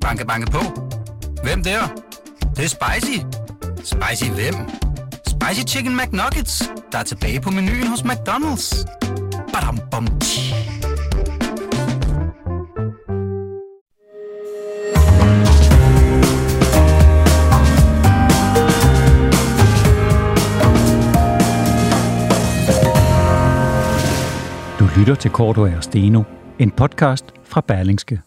Banke, banke på. Hvem der? Det, det er spicy. Spicy hvem? Spicy Chicken McNuggets, der er tilbage på menuen hos McDonald's. Badum, bom, tji. Du lytter til Korto og Steno, en podcast fra Berlingske.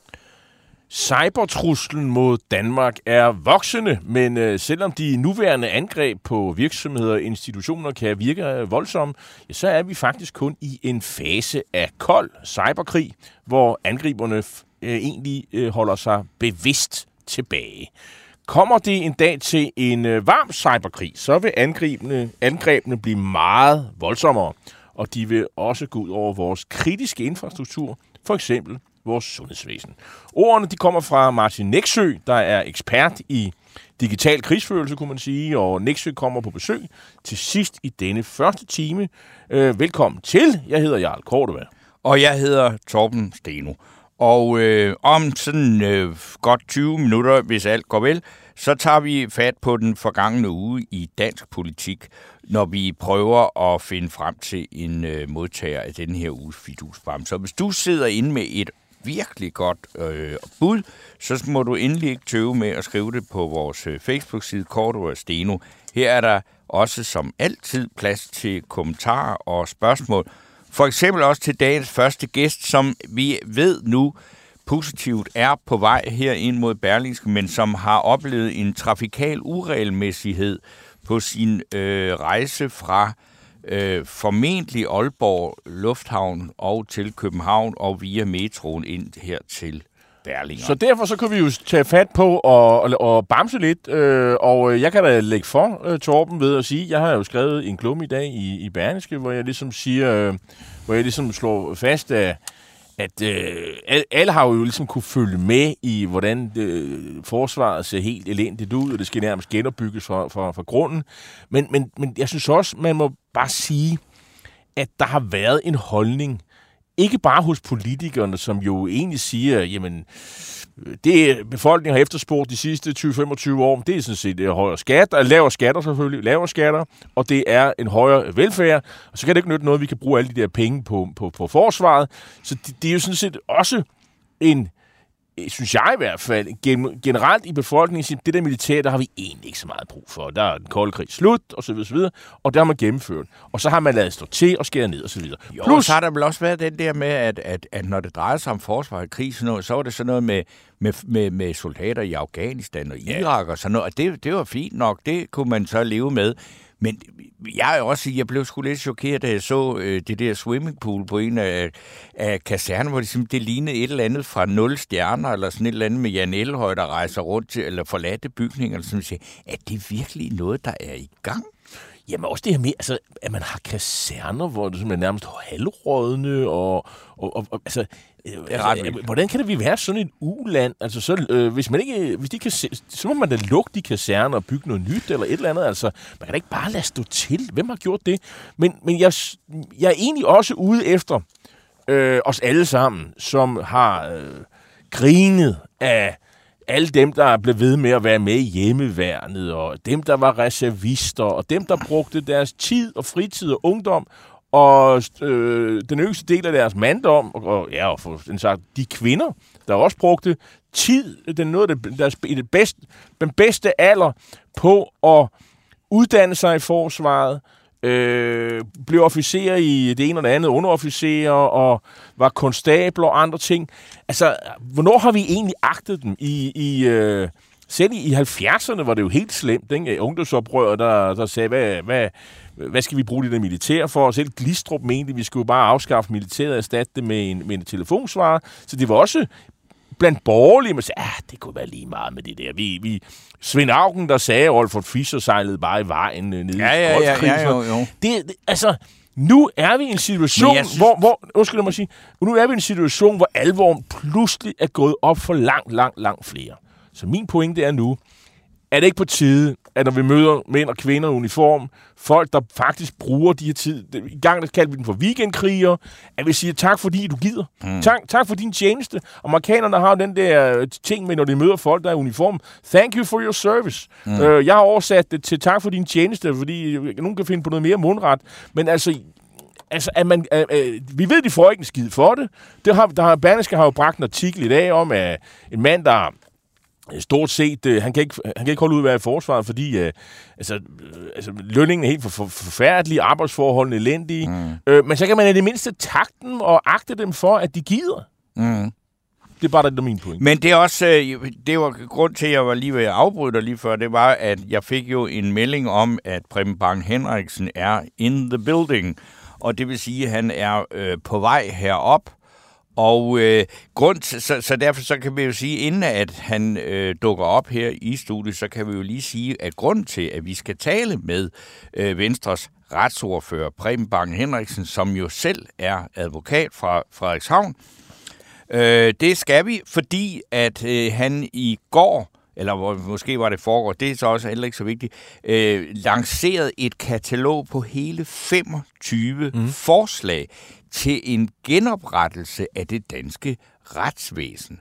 Cybertruslen mod Danmark er voksende, men øh, selvom de nuværende angreb på virksomheder og institutioner kan virke øh, voldsomme, ja, så er vi faktisk kun i en fase af kold cyberkrig, hvor angriberne øh, egentlig øh, holder sig bevidst tilbage. Kommer det en dag til en øh, varm cyberkrig, så vil angrebene, angrebene blive meget voldsommere, og de vil også gå ud over vores kritiske infrastruktur, for eksempel vores sundhedsvæsen. Ordene de kommer fra Martin Nexø, der er ekspert i digital krigsførelse, kunne man sige, og Nexø kommer på besøg til sidst i denne første time. Øh, velkommen til. Jeg hedder Jarl Kortova. Og jeg hedder Torben Steno. Og øh, om sådan øh, godt 20 minutter, hvis alt går vel, så tager vi fat på den forgangne uge i dansk politik, når vi prøver at finde frem til en øh, modtager af den her uges fidusbam. Så hvis du sidder inde med et virkelig godt øh, bud, så må du endelig ikke tøve med at skrive det på vores øh, Facebook-side Korto og Steno. Her er der også som altid plads til kommentarer og spørgsmål. For eksempel også til dagens første gæst, som vi ved nu positivt er på vej her ind mod Berlingske, men som har oplevet en trafikal uregelmæssighed på sin øh, rejse fra øh, Øh, formentlig Aalborg Lufthavn og til København og via metroen ind her til Berlinger. Så derfor så kan vi jo tage fat på og, og, og bamse lidt, øh, og øh, jeg kan da lægge for, øh, Torben, ved at sige, jeg har jo skrevet en klum i dag i, i Berlingske, hvor jeg ligesom siger, øh, hvor jeg ligesom slår fast, at at øh, alle har jo ligesom kunne følge med i, hvordan øh, forsvaret ser helt elendigt ud, og det skal nærmest genopbygges fra, fra, fra grunden. Men, men, men jeg synes også, man må bare sige, at der har været en holdning, ikke bare hos politikerne, som jo egentlig siger, jamen, det befolkningen har efterspurgt de sidste 20-25 år, det er sådan set øh, højere skatter, lavere skatter selvfølgelig, lavere skatter, og det er en højere velfærd, og så kan det ikke nytte noget, at vi kan bruge alle de der penge på, på, på forsvaret. Så det, det er jo sådan set også en, synes jeg i hvert fald, generelt i befolkningen, det der militær, der har vi egentlig ikke så meget brug for. Der er den kolde krig slut, og så videre, så videre, og der har man gennemført. Og så har man lavet stå til og skære ned, og så videre. Jo, Plus, så har der vel også været den der med, at, at, at når det drejer sig om forsvar og krig, så, noget, så var det sådan noget med, med, med, med soldater i Afghanistan og Irak ja. og sådan noget. Og det, det var fint nok, det kunne man så leve med. Men jeg er også, jeg blev sgu lidt chokeret, da jeg så øh, det der swimmingpool på en af, af kaserne, hvor det, simpelthen, det lignede et eller andet fra nul stjerner, eller sådan et eller andet med Jan Elhøj, der rejser rundt til, eller forladte bygninger, som sådan noget. Er det virkelig noget, der er i gang? Jamen også det her med, altså, at man har kaserner, hvor det er nærmest halvrådende, og, og, og, og altså, øh, altså, øh, hvordan kan det vi være sådan et uland? Altså, så, øh, hvis man ikke, hvis de kan se, så må man da lukke de kaserner og bygge noget nyt eller et eller andet. Altså, man kan da ikke bare lade stå til. Hvem har gjort det? Men, men jeg, jeg er egentlig også ude efter øh, os alle sammen, som har øh, grinet af alle dem, der blev ved med at være med i hjemmeværnet, og dem, der var reservister, og dem, der brugte deres tid og fritid og ungdom, og øh, den yngste del af deres manddom, og, og ja, og for den, sagt, de kvinder, der også brugte tid, den, noget af det, deres, det bedste, den bedste alder på at uddanne sig i forsvaret, øh, blev officerer i det ene og det andet, underofficerer og var konstabler og andre ting. Altså, hvornår har vi egentlig agtet dem? I, i, øh, selv i 70'erne var det jo helt slemt, ikke? Ungdomsoprøret, der, der sagde, hvad, hvad, hvad skal vi bruge det der militær for? Og selv Glistrup mente, at vi skulle bare afskaffe militæret og erstatte det med en, med en telefonsvarer. Så det var også blandt borgerlige, man sagde, ah, det kunne være lige meget med det der. Vi, vi, Svend Augen, der sagde, at Rolford Fischer sejlede bare i vejen øh, nede ja, ja, ja, ja, jo, jo. Det, det, altså, nu er vi i en situation, synes... hvor, hvor, undskyld mig sige, nu er vi i en situation, hvor alvoren pludselig er gået op for langt, langt, langt flere. Så min pointe er nu, er det ikke på tide, at når vi møder mænd og kvinder i uniform, folk, der faktisk bruger de her tid, i gang der kalder vi dem for weekendkriger, at vi siger tak, fordi du gider. Mm. Tak, tak for din tjeneste. Amerikanerne har den der ting med, når de møder folk, der er i uniform. Thank you for your service. Mm. Øh, jeg har oversat det til tak for din tjeneste, fordi nogen kan finde på noget mere mundret. Men altså, altså, at man, øh, øh, vi ved, de får ikke en skid for det. det har, der har, Berneske har jo bragt en artikel i dag om, at en mand, der stort set, øh, han, kan ikke, han kan ikke holde ud at være i forsvaret, fordi øh, altså, øh, altså, lønningen er helt for, for, forfærdelig, arbejdsforholdene elendige. Mm. Øh, men så kan man i det mindste takten og agte dem for, at de gider. Mm. Det er bare det, der er min point. Men det er også, øh, det var grund til, at jeg var lige ved at afbryde dig lige før, det var, at jeg fik jo en melding om, at Preben Bang Henriksen er in the building. Og det vil sige, at han er øh, på vej herop. Og øh, grund til, så, så derfor så kan vi jo sige, inden at han øh, dukker op her i studiet, så kan vi jo lige sige, at grund til, at vi skal tale med øh, Venstres retsordfører Preben Bang Henriksen, som jo selv er advokat fra Frederikshavn, øh, det skal vi, fordi at øh, han i går eller måske var det foregår, det er så også heller ikke så vigtigt, øh, lanceret et katalog på hele 25 mm. forslag til en genoprettelse af det danske retsvæsen.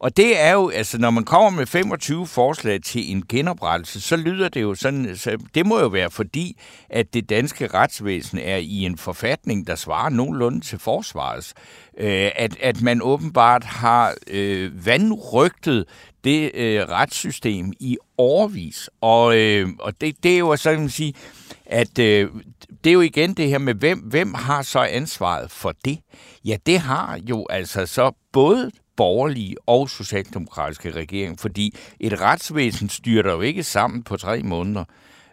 Og det er jo, altså når man kommer med 25 forslag til en genoprettelse, så lyder det jo sådan, så det må jo være fordi, at det danske retsvæsen er i en forfatning, der svarer nogenlunde til forsvarets. Øh, at, at man åbenbart har øh, vandrygtet det øh, retssystem i årvis. Og, øh, og det, det er jo så at sige, at øh, det er jo igen det her med, hvem, hvem har så ansvaret for det? Ja, det har jo altså så både borgerlige og socialdemokratiske regering, fordi et retsvæsen styrter jo ikke sammen på tre måneder.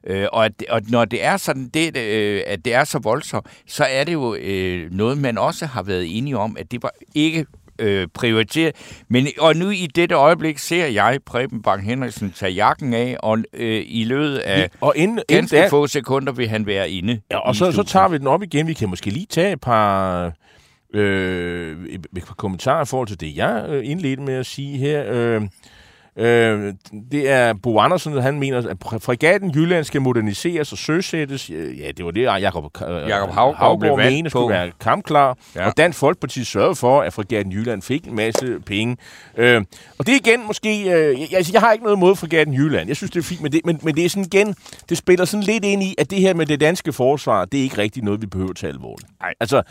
Øh, og, at, og når det er sådan, det, øh, at det er så voldsomt, så er det jo øh, noget, man også har været enige om, at det var ikke øh, prioriteret. Men, og nu i dette øjeblik ser jeg Preben Bang Henriksen tage jakken af, og øh, i løbet af og inden, ganske inden få sekunder vil han være inde. Ja, og så, så tager vi den op igen. Vi kan måske lige tage et par, øh, et par kommentarer i forhold til det, jeg øh, indledte med at sige her. Øh, Øh, det er Bo Andersen, han mener, at fregatten Jylland skal moderniseres og søsættes. Ja, det var det, Jacob, øh, Jacob Hav, Havgård mente skulle være kampklar. Ja. Og Dansk Folkeparti sørgede for, at fregatten Jylland fik en masse penge. Øh, og det er igen måske... Øh, jeg, altså, jeg har ikke noget mod fregatten Jylland. Jeg synes, det er fint, men det, men, men det er sådan igen... Det spiller sådan lidt ind i, at det her med det danske forsvar, det er ikke rigtig noget, vi behøver at tage alvorligt. Nej. Altså,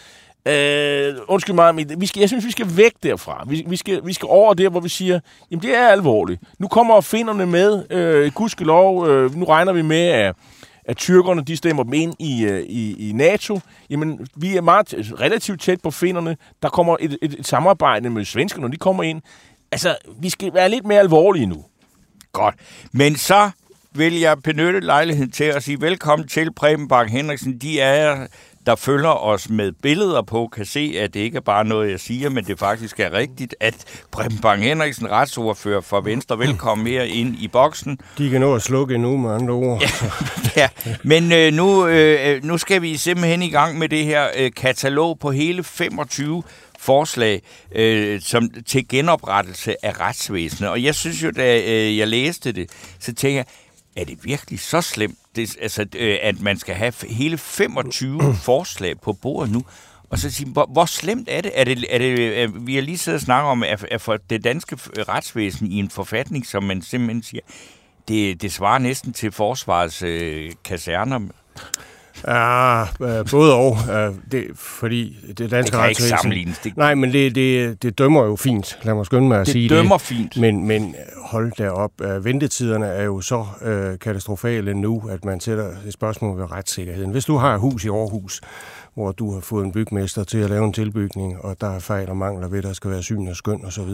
Øh, undskyld mig, men vi skal, jeg synes, vi skal væk derfra. Vi, vi, skal, vi skal over der, hvor vi siger, jamen det er alvorligt. Nu kommer finderne med, øh, gudskelov, øh, nu regner vi med, at, at tyrkerne de stemmer dem ind i, øh, i, i NATO. Jamen, vi er meget relativt tæt på finderne. Der kommer et, et, et samarbejde med svenskerne, når de kommer ind. Altså, vi skal være lidt mere alvorlige nu. Godt. Men så vil jeg benytte lejligheden til at sige velkommen til Preben Bang Henriksen. De er der følger os med billeder på, kan se, at det ikke er bare noget, jeg siger, men det faktisk er rigtigt, at Preben Bang Henriksen, retsordfører for Venstre, velkommen mere ind i boksen. De kan nå at slukke nu med andre ord. Ja, ja. men øh, nu, øh, nu skal vi simpelthen i gang med det her øh, katalog på hele 25 forslag øh, som, til genoprettelse af retsvæsenet. Og jeg synes jo, da øh, jeg læste det, så tænker jeg, er det virkelig så slemt, det, altså, øh, at man skal have hele 25 forslag på bordet nu? Og så sige, hvor, hvor slemt er det? Er det, er det er, vi har lige siddet og snakket om, at, at for det danske retsvæsen i en forfatning, som man simpelthen siger, det, det svarer næsten til forsvarets øh, kaserner. Ja, øh, både og. Øh, det, fordi det danske det kan ikke Det... Nej, men det, det, det dømmer jo fint. Lad mig skynde mig at det sige det. dømmer fint. Men, men hold da op. Øh, ventetiderne er jo så øh, katastrofale nu, at man sætter et spørgsmål ved retssikkerheden. Hvis du har et hus i Aarhus, hvor du har fået en bygmester til at lave en tilbygning, og der er fejl og mangler ved, der skal være syn og skøn osv.,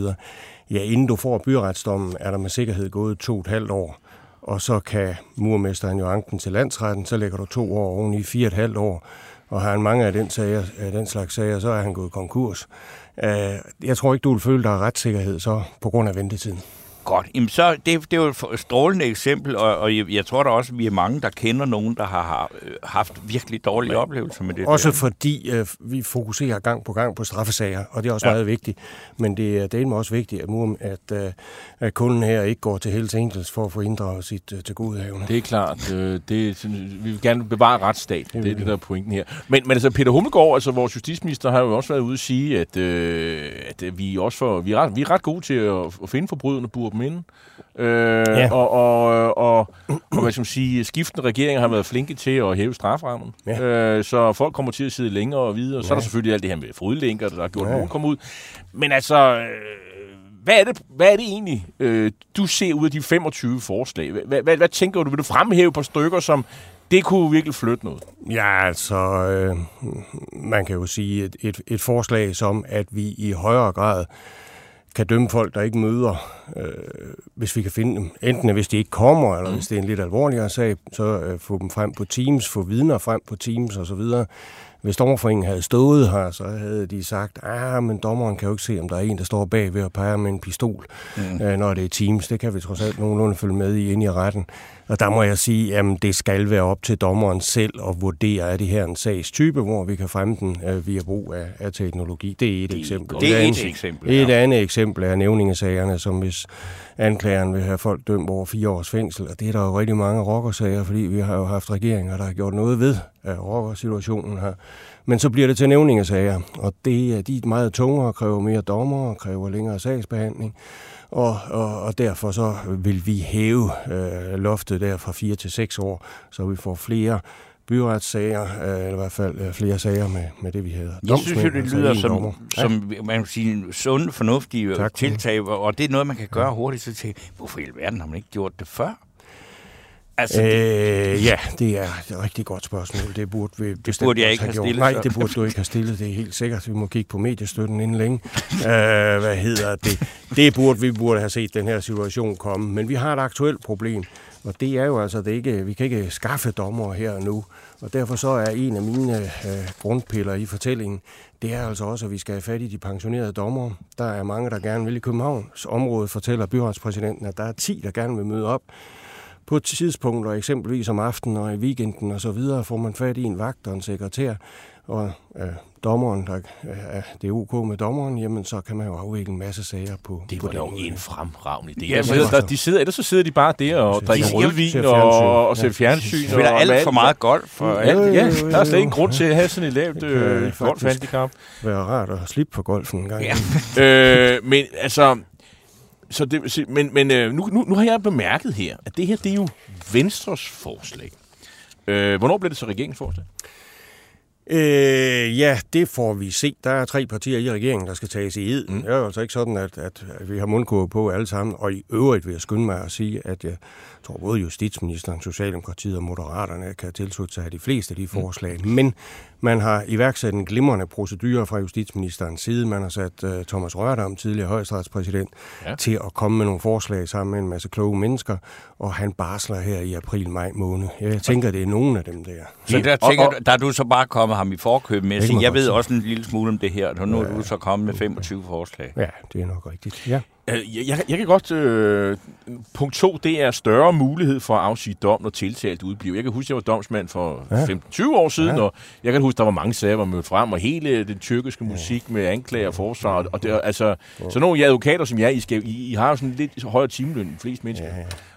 ja, inden du får byretsdommen, er der med sikkerhed gået to og et halvt år og så kan murmesteren jo anken til landsretten, så lægger du to år oven i fire et halvt år, og har han mange af den, sager, af den slags sager, så er han gået konkurs. Øh, jeg tror ikke, du vil føle dig retssikkerhed så på grund af ventetiden. Godt. Jamen, så, det, det er jo et strålende eksempel, og, og jeg, jeg tror da også, at vi er mange, der kender nogen, der har, har øh, haft virkelig dårlige ja. oplevelser med det. Også der. fordi øh, vi fokuserer gang på gang på straffesager, og det er også ja. meget vigtigt. Men det, det er også vigtigt, at, at, øh, at kunden her ikke går til Hells Angels for at få inddraget sit uh, til godhavne. Det er klart. Øh, det, vi vil gerne bevare retsstat. Det, det er det, der er pointen her. Men, men altså, Peter Hummelgaard, altså vores justitsminister, har jo også været ude at sige, at, øh, at vi, også for, vi, er ret, vi er ret gode til at, at finde forbryderne, burde dem inde. Øh, ja. og, og, og, og, hvad skal man sige, skiftende regeringer har været flinke til at hæve straframmen. Ja. Øh, så folk kommer til at sidde længere og videre. Ja. Så er der selvfølgelig alt det her med fodlænker, der har gjort, ja. nogen komme ud. Men altså... Øh, hvad er det, hvad er det egentlig, øh, du ser ud af de 25 forslag? Hvad, hvad, hvad tænker du? Vil du fremhæve på stykker, som det kunne virkelig flytte noget? Ja, altså, øh, man kan jo sige et, et, et forslag som, at vi i højere grad kan dømme folk, der ikke møder, øh, hvis vi kan finde dem. Enten hvis de ikke kommer, eller mm. hvis det er en lidt alvorligere sag, så øh, få dem frem på Teams, få vidner frem på Teams osv. Hvis dommerforeningen havde stået her, så havde de sagt, ah, men dommeren kan jo ikke se, om der er en, der står bag ved at pege med en pistol, mm. øh, når det er Teams. Det kan vi trods alt nogenlunde følge med i ind i retten. Og der må jeg sige, at det skal være op til dommeren selv at vurdere, er det her en sagstype, hvor vi kan fremme den øh, via brug af, af teknologi. Det er et det, eksempel. Det er et, et eksempel. Et andet eksempel er nævningesagerne, som hvis anklageren vil have folk dømt over fire års fængsel, og det er der jo rigtig mange rockersager, fordi vi har jo haft regeringer, der har gjort noget ved rockersituationen her. Men så bliver det til nævningesager, og det, de er meget tungere, kræver mere dommer og kræver længere sagsbehandling. Og, og, og derfor så vil vi hæve øh, loftet der fra 4 til 6 år, så vi får flere byretssager, øh, eller i hvert fald øh, flere sager med, med det, vi hedder. Jeg synes jo, det altså lyder som, dommer. som man kan sige, sunde, fornuftige tak. tiltag, og det er noget, man kan gøre hurtigt. Så til, hvorfor i alverden har man ikke gjort det før? Altså, øh, ja, det er et rigtig godt spørgsmål. Det burde vi det burde jeg ikke have, have stillet. Nej, det burde du ikke have stillet. Det er helt sikkert. Vi må kigge på mediestøtten inden længe. uh, hvad hedder det? Det burde vi burde have set den her situation komme. Men vi har et aktuelt problem. Og det er jo altså, det ikke, vi kan ikke skaffe dommer her og nu. Og derfor så er en af mine øh, grundpiller i fortællingen, det er altså også, at vi skal have fat i de pensionerede dommer. Der er mange, der gerne vil i Københavns område, fortæller byrådspræsidenten, at der er 10, der gerne vil møde op på tidspunkter, eksempelvis om aftenen og i weekenden og så videre, får man fat i en vagt og en sekretær, og øh, dommeren, der øh, det er ok med dommeren, jamen så kan man jo afvikle en masse sager på Det var jo en fremragende idé. Ja, sidder, der, de sidder, ellers så sidder de bare der og drikker rødvin og, og ser fjernsyn. Ja, spiller alt for meget golf. Og alt. Ja, der er slet ingen grund til at have sådan et lavt øh, golfhandicap. Det være rart at slippe på golfen en gang. Ja. øh, men altså, så det, men men øh, nu, nu, nu har jeg bemærket her, at det her det er jo Venstres forslag. Øh, hvornår blev det så regeringsforslag? Øh, ja, det får vi se. Der er tre partier i regeringen, der skal tages i ed. Mm. Det er jo altså ikke sådan, at, at vi har mundkurve på alle sammen. Og i øvrigt vil jeg skynde mig at sige, at jeg tror både justitsministeren, Socialdemokratiet og Moderaterne kan tilslutte sig af de fleste af de mm. forslag. Mm. Men man har iværksat en glimrende procedure fra justitsministerens side. Man har sat uh, Thomas Rørdam, tidligere højesteretspræsident, ja. til at komme med nogle forslag sammen med en masse kloge mennesker, og han barsler her i april-maj måned. Jeg tænker, det er nogen af dem der. Så der, tænker, og, og, der er du så bare kommet ham i forkøb med at sige, jeg ved også en lille smule om det her, og nu ja, er du så kommet med 25 forslag. Ja, det er nok rigtigt. Ja. Øh, jeg, jeg, jeg kan godt... Øh, punkt to, det er større mulighed for at afsige dom, når tiltalt udbliver. Jeg kan huske, jeg var domsmand for ja. 15-20 år siden, ja. og jeg kan huske, der var mange sager, var mødt frem, og hele den tyrkiske musik med anklager og forsvar. Og det, altså, ja. så nogle af advokater, som jeg, I, skal, I, I har jo sådan lidt højere timeløn end flest mennesker.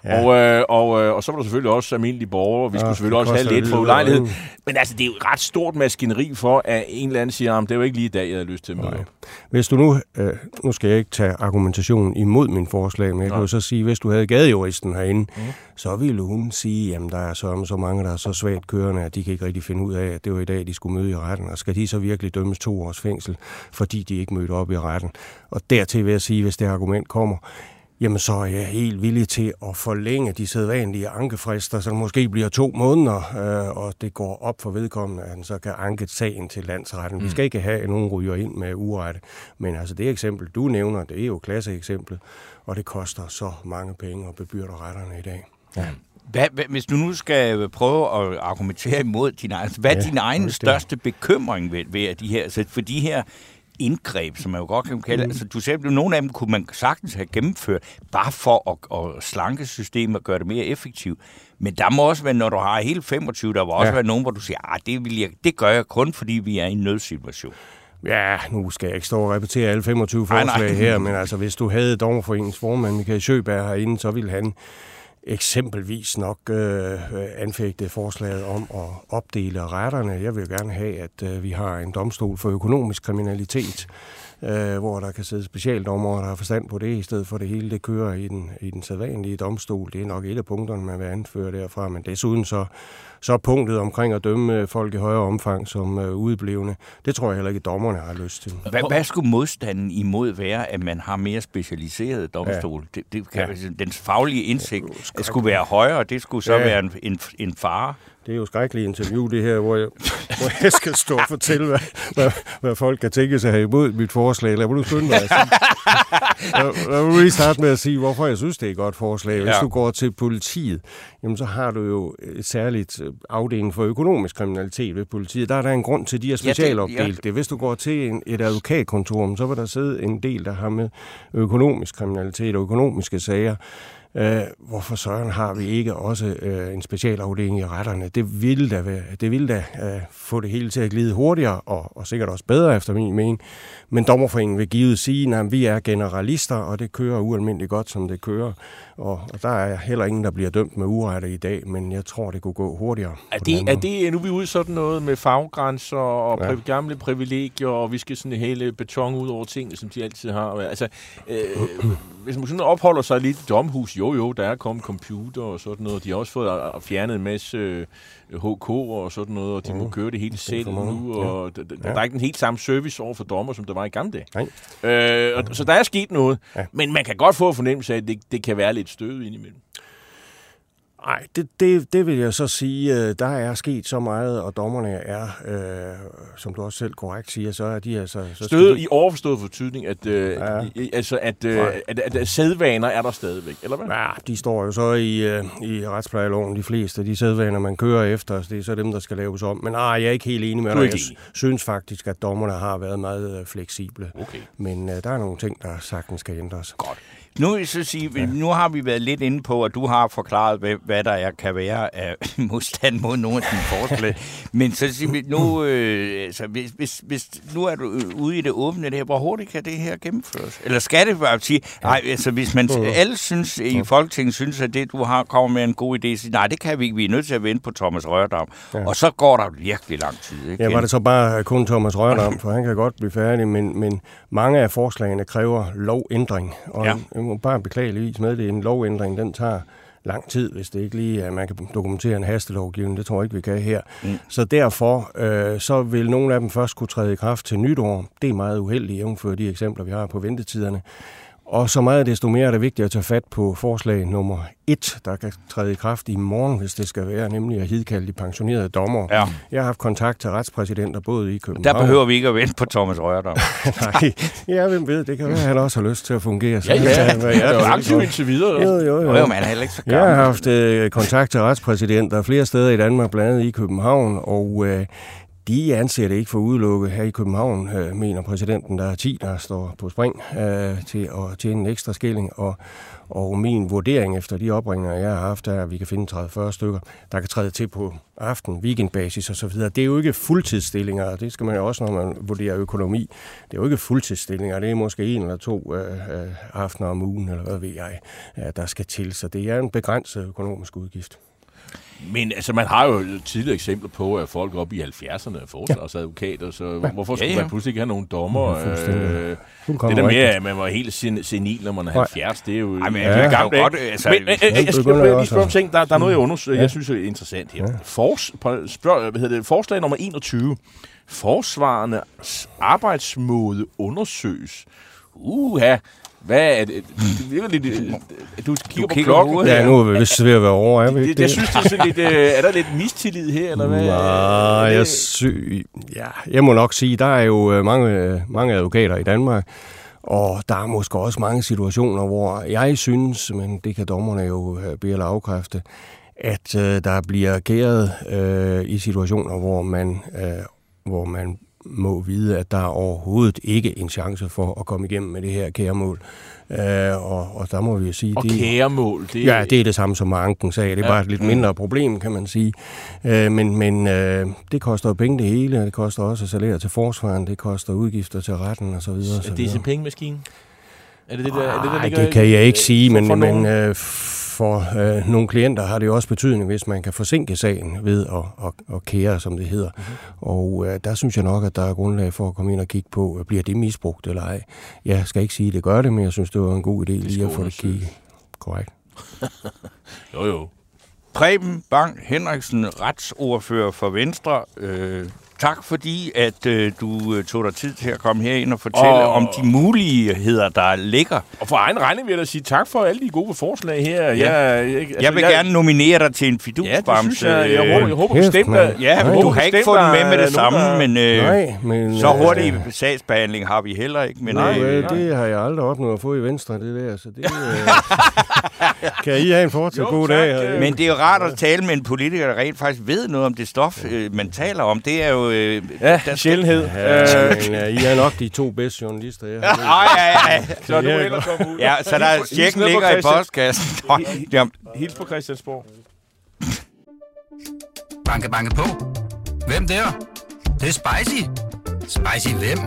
Ja, ja. Og, øh, og, øh, og så var der selvfølgelig også almindelige borgere, og vi ja, skulle selvfølgelig også have lidt for ulejlighed. Men altså, det er jo et ret stort maskineri for, at en eller anden siger, at det var ikke lige i dag, jeg havde lyst til at møde. Hvis du nu, øh, nu skal jeg ikke tage argumentationen imod min forslag, men jeg kan jo så sige, hvis du havde gadejuristen herinde, mm. så ville hun sige, at der er så, så mange, der er så svagt kørende, at de kan ikke rigtig finde ud af, at det var i dag, de skulle møde i retten. Og skal de så virkelig dømmes to års fængsel, fordi de ikke mødte op i retten? Og dertil vil jeg sige, hvis det argument kommer, jamen så er jeg helt villig til at forlænge de sædvanlige ankefrister, så det måske bliver to måneder, øh, og det går op for vedkommende, at han så kan anke sagen til landsretten. Mm. Vi skal ikke have, at nogen ryger ind med urette, men altså det eksempel, du nævner, det er jo klasseeksemplet, og det koster så mange penge at bebyrde retterne i dag. Ja. Hvad, hvad, hvis du nu skal prøve at argumentere imod din egen, hvad er ja, din egen største bekymring ved, ved de her? Så for de her indgreb, som man jo godt kan kalde. Mm. Altså, du sagde, at nogle af dem kunne man sagtens have gennemført, bare for at, at slanke systemet og gøre det mere effektivt. Men der må også være, når du har hele 25, der må også ja. være nogen, hvor du siger, at ah, det, vil jeg, det gør jeg kun, fordi vi er i en nødsituation. Ja, nu skal jeg ikke stå og repetere alle 25 forslag nej, nej. her, men altså, hvis du havde Dommerforeningens formand Michael Sjøberg herinde, så ville han eksempelvis nok øh, anfægte forslaget om at opdele retterne. Jeg vil gerne have, at øh, vi har en domstol for økonomisk kriminalitet, øh, hvor der kan sidde specialdommere, der har forstand på det, i stedet for det hele, det kører i den, i den sædvanlige domstol. Det er nok et af punkterne, man vil anføre derfra, men desuden så, så punktet omkring at dømme folk i højere omfang som øh, udeblevende, det tror jeg heller ikke, dommerne har lyst til. Hvad, hvad skulle modstanden imod være, at man har mere specialiseret domstol? Ja. Det, det kan, ja. Den faglige indsigt det skulle være højere, det skulle så ja. være en, en, en fare. Det er jo skrækkeligt interview, det her, hvor jeg, hvor jeg skal stå og fortælle, hvad, hvad, hvad folk kan tænke sig imod mit forslag. Lad mig nu skynde mig Lad mig lige starte med at sige, hvorfor jeg synes, det er et godt forslag. Hvis ja. du går til politiet, jamen så har du jo et særligt øh, afdeling for økonomisk kriminalitet ved politiet. Der er der en grund til, at de er specialopdelt ja, det, ja. Hvis du går til en, et advokatkontor, så vil der sidde en del, der har med økonomisk kriminalitet og økonomiske sager. Øh, hvorfor søren har vi ikke også øh, en specialafdeling i retterne? Det ville da, være, det ville da øh, få det hele til at glide hurtigere, og, og sikkert også bedre efter min mening. Men dommerforeningen vil givet sige, at vi er generalister, og det kører ualmindeligt godt, som det kører. Og, og der er heller ingen, der bliver dømt med urette i dag, men jeg tror, det kunne gå hurtigere. Er det, er det nu er vi ude sådan noget med faggrænser og ja. gamle privilegier, og vi skal sådan hele beton ud over tingene, som de altid har? Altså, øh, hvis man sådan opholder sig lidt i domhus, jo jo, der er kommet computer og sådan noget. De har også fået fjernet en masse HK og sådan noget, og de mm. må køre det hele selv nu, og ja. der, der, ja. er ikke den helt samme service over for dommer, som der var i gamle dage. Nej. Øh, og, så der er sket noget, ja. men man kan godt få fornemmelse af, at det, det kan være lidt støvet indimellem. Nej, det, det, det vil jeg så sige, øh, der er sket så meget, og dommerne er, øh, som du også selv korrekt siger, så er de altså... Så Stødet de... i overforstået fortydning, at, øh, ja. i, altså, at, øh, at, at, at sædvaner er der stadigvæk, eller hvad? Ja, de står jo så i, øh, i retsplejeloven, de fleste af de sædvaner, man kører efter, det er så dem, der skal laves om. Men ah, jeg er ikke helt enig med dig. Jeg synes faktisk, at dommerne har været meget øh, fleksible. Okay. Men øh, der er nogle ting, der sagtens skal ændres. Godt. Nu, vil så sige, ja. nu har vi været lidt inde på, at du har forklaret, hvad, hvad der er, kan være af modstand mod nogle af dine forslag. Men så siger vi, nu, øh, altså, hvis, hvis, hvis, nu er du ude i det åbne det her, hvor hurtigt kan det her gennemføres? Eller skal det bare sige, nej, altså hvis man alle synes, i Folketinget synes, at det, du har, kommer med en god idé, så nej, det kan vi ikke. Vi er nødt til at vente på Thomas Rørdam. Ja. Og så går der virkelig lang tid. Ikke? Ja, var det så bare kun Thomas Rørdam, for han kan godt blive færdig, men, men mange af forslagene kræver lovændring. Og ja må bare beklageligvis med, det en lovændring, den tager lang tid, hvis det ikke lige er, at man kan dokumentere en hastelovgivning. Det tror jeg ikke, vi kan her. Mm. Så derfor øh, så vil nogle af dem først kunne træde i kraft til nytår. Det er meget uheldigt, jævnfører de eksempler, vi har på ventetiderne. Og så meget desto mere er det vigtigt at tage fat på forslag nummer et, der kan træde i kraft i morgen, hvis det skal være, nemlig at hidkalde de pensionerede dommer. Ja. Jeg har haft kontakt til retspræsidenter både i København... Der behøver vi ikke at vente på Thomas Rørdam. Nej, ja, hvem ved, det kan være, han også har lyst til at fungere. Ja, ja, ja. det er jo aktiv indtil videre. Jo, jo, jo. jo man er ikke så gammel. Jeg har haft øh, kontakt til retspræsidenter flere steder i Danmark, blandt andet i København, og øh, de anser det ikke for udelukket. Her i København øh, mener præsidenten, der er 10, der står på spring øh, til at tjene en ekstra skilling, og, og min vurdering efter de opringninger, jeg har haft, er, at vi kan finde 30-40 stykker, der kan træde til på aften, weekendbasis osv. Det er jo ikke fuldtidsstillinger, og det skal man jo også, når man vurderer økonomi. Det er jo ikke fuldtidsstillinger, det er måske en eller to øh, øh, aftener om ugen, eller hvad ved jeg, øh, der skal til. Så det er en begrænset økonomisk udgift. Men altså, man har jo tidligere eksempler på, at folk op i 70'erne er forsvarsadvokater, så ja. hvorfor skulle ja, ja. man pludselig ikke have nogle dommer? Ja, øh, det der med, at man var helt sen senil, når man er 70, det er jo... Ej, men, ja, det er gammelt, godt, altså, men, øh, øh, jeg skal lige spørge om ting, der, der er noget, jeg, undersøger, ja. jeg synes er interessant her. Ja. Fors, spørg, hvad hedder det, forslag nummer 21. Forsvarernes arbejdsmåde undersøges. Uha, hvad er det? Det virker lidt... Øh, du kigger, du på klokken. Ja, nu er vi vist ved at være over, er vi ikke det? Jeg synes, det er, lidt, øh, er der lidt mistillid her, eller hvad? Nej, jeg, sy ja, jeg må nok sige, der er jo øh, mange, mange advokater i Danmark, og der er måske også mange situationer, hvor jeg synes, men det kan dommerne jo bede eller afkræfte, at øh, der bliver ageret øh, i situationer, hvor man, øh, hvor man må vide, at der er overhovedet ikke en chance for at komme igennem med det her kæremål. Øh, og, og der må vi jo sige... Og det, kæremål, det... Ja, det er det samme som Anken sagde. Det er ja. bare et lidt mindre problem, kan man sige. Øh, men men øh, det koster jo penge det hele, det koster også salærer til forsvaren, det koster udgifter til retten og så videre. Er det en pengemaskine? Er det det, der, er det, der ligger, det kan jeg ikke sige, men, men øh, for øh, nogle klienter har det jo også betydning, hvis man kan forsinke sagen ved at, at, at kære, som det hedder. Mm-hmm. Og øh, der synes jeg nok, at der er grundlag for at komme ind og kigge på, øh, bliver det misbrugt eller ej. Jeg skal ikke sige, at det gør det, men jeg synes, det var en god idé lige at få det kigget. Korrekt. jo, jo. Preben Bang Henriksen, retsordfører for Venstre. Øh, tak fordi, at øh, du øh, tog dig tid til at komme herind og fortælle og, om de muligheder, der ligger. Og for egen regning vil jeg da sige tak for alle de gode forslag her. Ja. Jeg, jeg, altså, jeg vil jeg, gerne nominere dig til en fidusbamse. Ja, jeg. Jeg håber, jeg håber bestemt, at... Ja, men du har ikke fået den med med det samme, der... men, øh, Nej, men så øh, hurtig øh, sagsbehandling har vi heller ikke. Men, nej, øh, det har jeg aldrig opnået at få i Venstre, det der. Så det, øh, kan I have en fortsat god dag. Men det er jo rart at tale med en politiker, der rent faktisk ved noget om det stof, øh, man taler om. Det er jo øh, ja, der sjældenhed. Ja, men, ja, I er nok de to bedste journalister, jeg har ja, ja, ja. Så du ellers ud. Ja, så der er tjekken ligger i postkassen. Hils på Christiansborg. Banke, banke på. Hvem der? Det, det er spicy. Spicy hvem?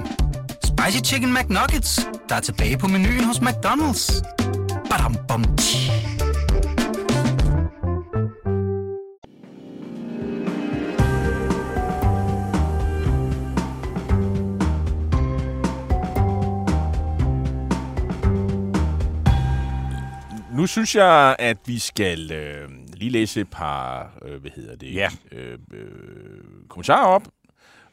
Spicy Chicken McNuggets, der er tilbage på menuen hos McDonald's. Badum, bom, tji. Nu synes jeg, at vi skal øh, lige læse et par øh, hvad hedder det, ja. øh, øh, kommentarer op.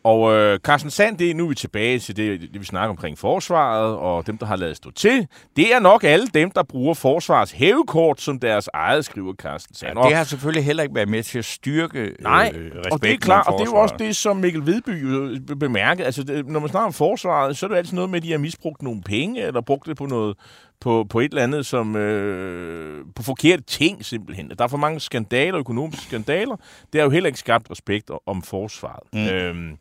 Og øh, Carsten Sand, det er nu er vi tilbage til det, det, vi snakker omkring forsvaret, og dem, der har lavet stå til. Det er nok alle dem, der bruger forsvarets hævekort som deres eget, skriver Carsten Sand. Ja, det har selvfølgelig heller ikke været med til at styrke øh, Nej, øh, og det er klart, og det er jo også det, som Mikkel Vedby bemærkede. Altså, det, når man snakker om forsvaret, så er det altid noget med, at de har misbrugt nogle penge, eller brugt det på noget på, på et eller andet, som øh, på forkerte ting simpelthen. Der er for mange skandaler, økonomiske skandaler. Det har jo heller ikke skabt respekt om forsvaret. Mm. Øhm,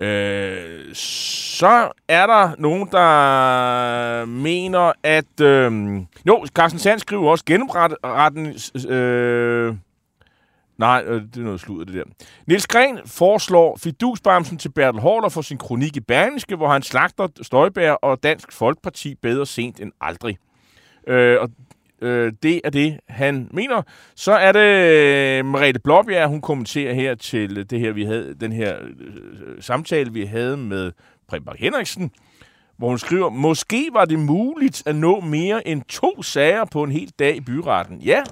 øh, så er der nogen, der mener, at... Øh, jo, Carsten Sand skriver også, gennemretten... Øh, Nej, øh, det er noget sludder, det der. Niels Gren foreslår fidusbamsen til Bertel Hårder for sin kronik i Berlingske, hvor han slagter Støjbær og Dansk Folkeparti bedre sent end aldrig. Øh, og øh, det er det, han mener. Så er det øh, Merete Blåbjerg, hun kommenterer her til det her, vi havde, den her øh, samtale, vi havde med Preben Henriksen, hvor hun skriver, måske var det muligt at nå mere end to sager på en hel dag i byretten. Ja,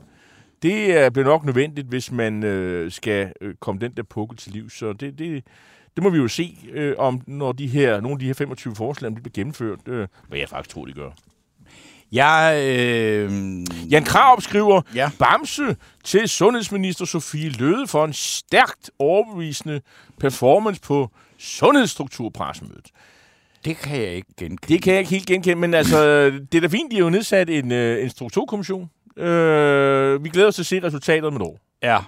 det bliver nok nødvendigt, hvis man øh, skal øh, komme den der pukkel til liv. Så det, det, det må vi jo se, øh, om når de her, nogle af de her 25 forslag om de bliver gennemført, øh, hvad jeg faktisk tror, de gør. Jeg, øh... Jan Krav skriver, ja. Bamse til sundhedsminister Sofie Løde for en stærkt overbevisende performance på sundhedsstrukturpressemødet. Det kan jeg ikke genkende. Det kan jeg ikke helt genkende, men altså, det er da fint, de har jo nedsat en, øh, en strukturkommission, Øh, vi glæder os til at se resultatet om et år. Ja.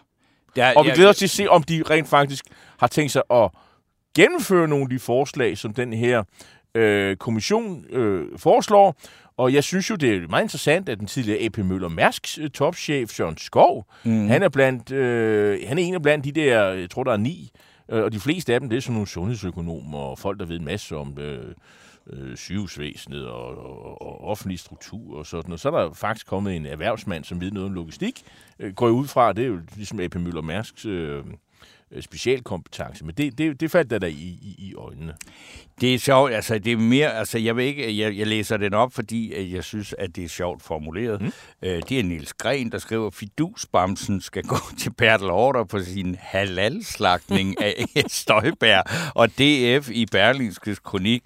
ja og vi glæder os til at se, om de rent faktisk har tænkt sig at gennemføre nogle af de forslag, som den her øh, kommission øh, foreslår. Og jeg synes jo, det er meget interessant, at den tidligere AP Møller Mærsks øh, topchef, Søren Skov, mm. han, er blandt, øh, han er en af blandt de der, jeg tror, der er ni, øh, og de fleste af dem, det er sådan nogle sundhedsøkonomer og folk, der ved en masse om øh, øh, sygehusvæsenet og, og, og offentlig struktur og sådan noget. Så er der faktisk kommet en erhvervsmand, som ved noget om logistik. Øh, går jeg ud fra, det er jo ligesom AP Møller Mærsks øh, specialkompetence, men det, det, det faldt der, der i, i, i øjnene. Det er sjovt, altså det er mere, altså jeg vil ikke, jeg, jeg læser den op, fordi jeg synes, at det er sjovt formuleret. Mm. Øh, det er Niels Gren, der skriver, Fidusbamsen skal gå til Bertel Order på sin halalslagning af Støjbær og DF i Berlingskes kronik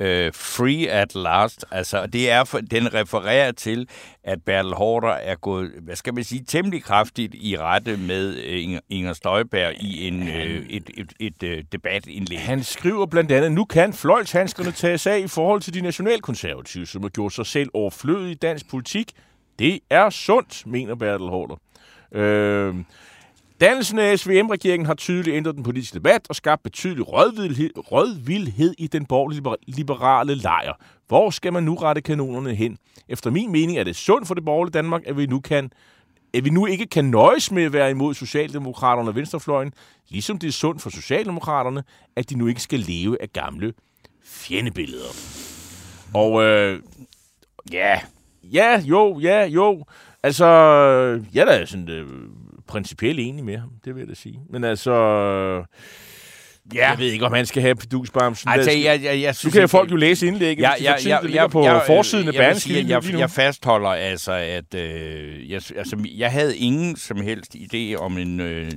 øh, Free at Last. Altså, det er, for, den refererer til, at Bertel Hårder er gået, hvad skal man sige, temmelig kraftigt i rette med øh, Inger Støjberg i en, øh, et, et, et, øh, debatindlæg. Han skriver blandt andet, nu kan fløjtshandskerne tages af i forhold til de nationalkonservative, som har gjort sig selv overflødet i dansk politik. Det er sundt, mener Bertel Hårder. Øh, Dannelsen af SVM-regeringen har tydeligt ændret den politiske debat og skabt betydelig rødvildhed, rødvildhed i den borgerlige liberale lejr. Hvor skal man nu rette kanonerne hen? Efter min mening er det sundt for det borgerlige Danmark, at vi nu kan at vi nu ikke kan nøjes med at være imod Socialdemokraterne og Venstrefløjen, ligesom det er sundt for Socialdemokraterne, at de nu ikke skal leve af gamle fjendebilleder. Og øh, ja, ja, jo, ja, jo. Altså, jeg er da sådan øh, principielt enig med ham, det vil jeg da sige. Men altså, Ja. Jeg ved ikke, om han skal have pedusbamsen. Altså, jeg, jeg, jeg synes, nu kan folk jo læse indlægget, ja, ja, ja, ja, på jeg, forsiden af jeg, jeg, jeg, jeg fastholder altså, at øh, jeg, altså, jeg havde ingen som helst idé om en øh,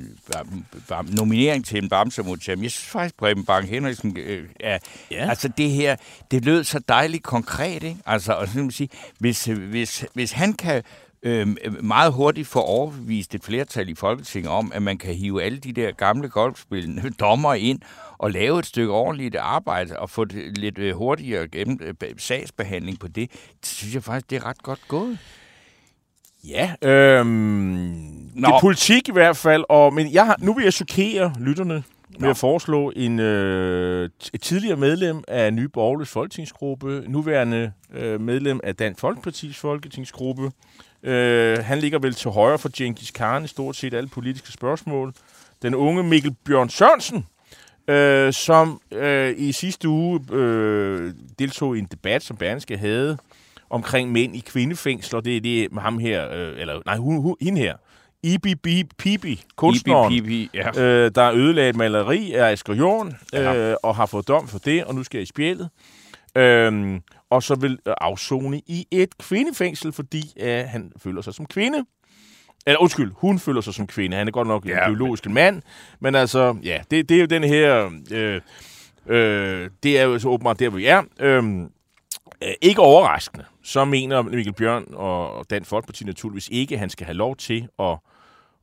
nominering til en bamse mod. Jeg synes faktisk, Preben Bang Henriksen øh, er... Ja. Altså, det her, det lød så dejligt konkret, ikke? Altså, og så sige, hvis, hvis, hvis han kan øh, meget hurtigt få overbevist et flertal i Folketinget om, at man kan hive alle de der gamle golfspillende dommer ind og lave et stykke ordentligt arbejde og få det lidt øh, hurtigere gennem, øh, sagsbehandling på det, det synes jeg faktisk, det er ret godt gået. Ja, øhm, det er politik i hvert fald, og, men jeg har, nu vil jeg chokere lytterne med at foreslå en, øh, et tidligere medlem af Nye Borgerles folketingsgruppe, nuværende øh, medlem af Dansk Folkepartis folketingsgruppe, Øh, han ligger vel til højre for Genghis Khan i stort set alle politiske spørgsmål. Den unge Mikkel Bjørn Sørensen, øh, som øh, i sidste uge øh, deltog i en debat, som Berneske havde, omkring mænd i kvindefængsler. Det er det med ham her, øh, eller nej, hun, hun, hende her. Ibi Pibi, kunstneren, Ibi, ja. øh, der ødelagde et maleri af Asger Jorn, øh, og har fået dom for det, og nu skal jeg i spjældet. Øh, og så vil afzone i et kvindefængsel, fordi øh, han føler sig som kvinde. Eller undskyld, hun føler sig som kvinde. Han er godt nok ja, en biologisk men... mand, men altså, ja, det, det er jo den her... Øh, øh, det er jo så åbenbart der, vi er. Øh, øh, ikke overraskende, så mener Mikkel Bjørn og Dan Folkeparti naturligvis ikke, at han skal have lov til at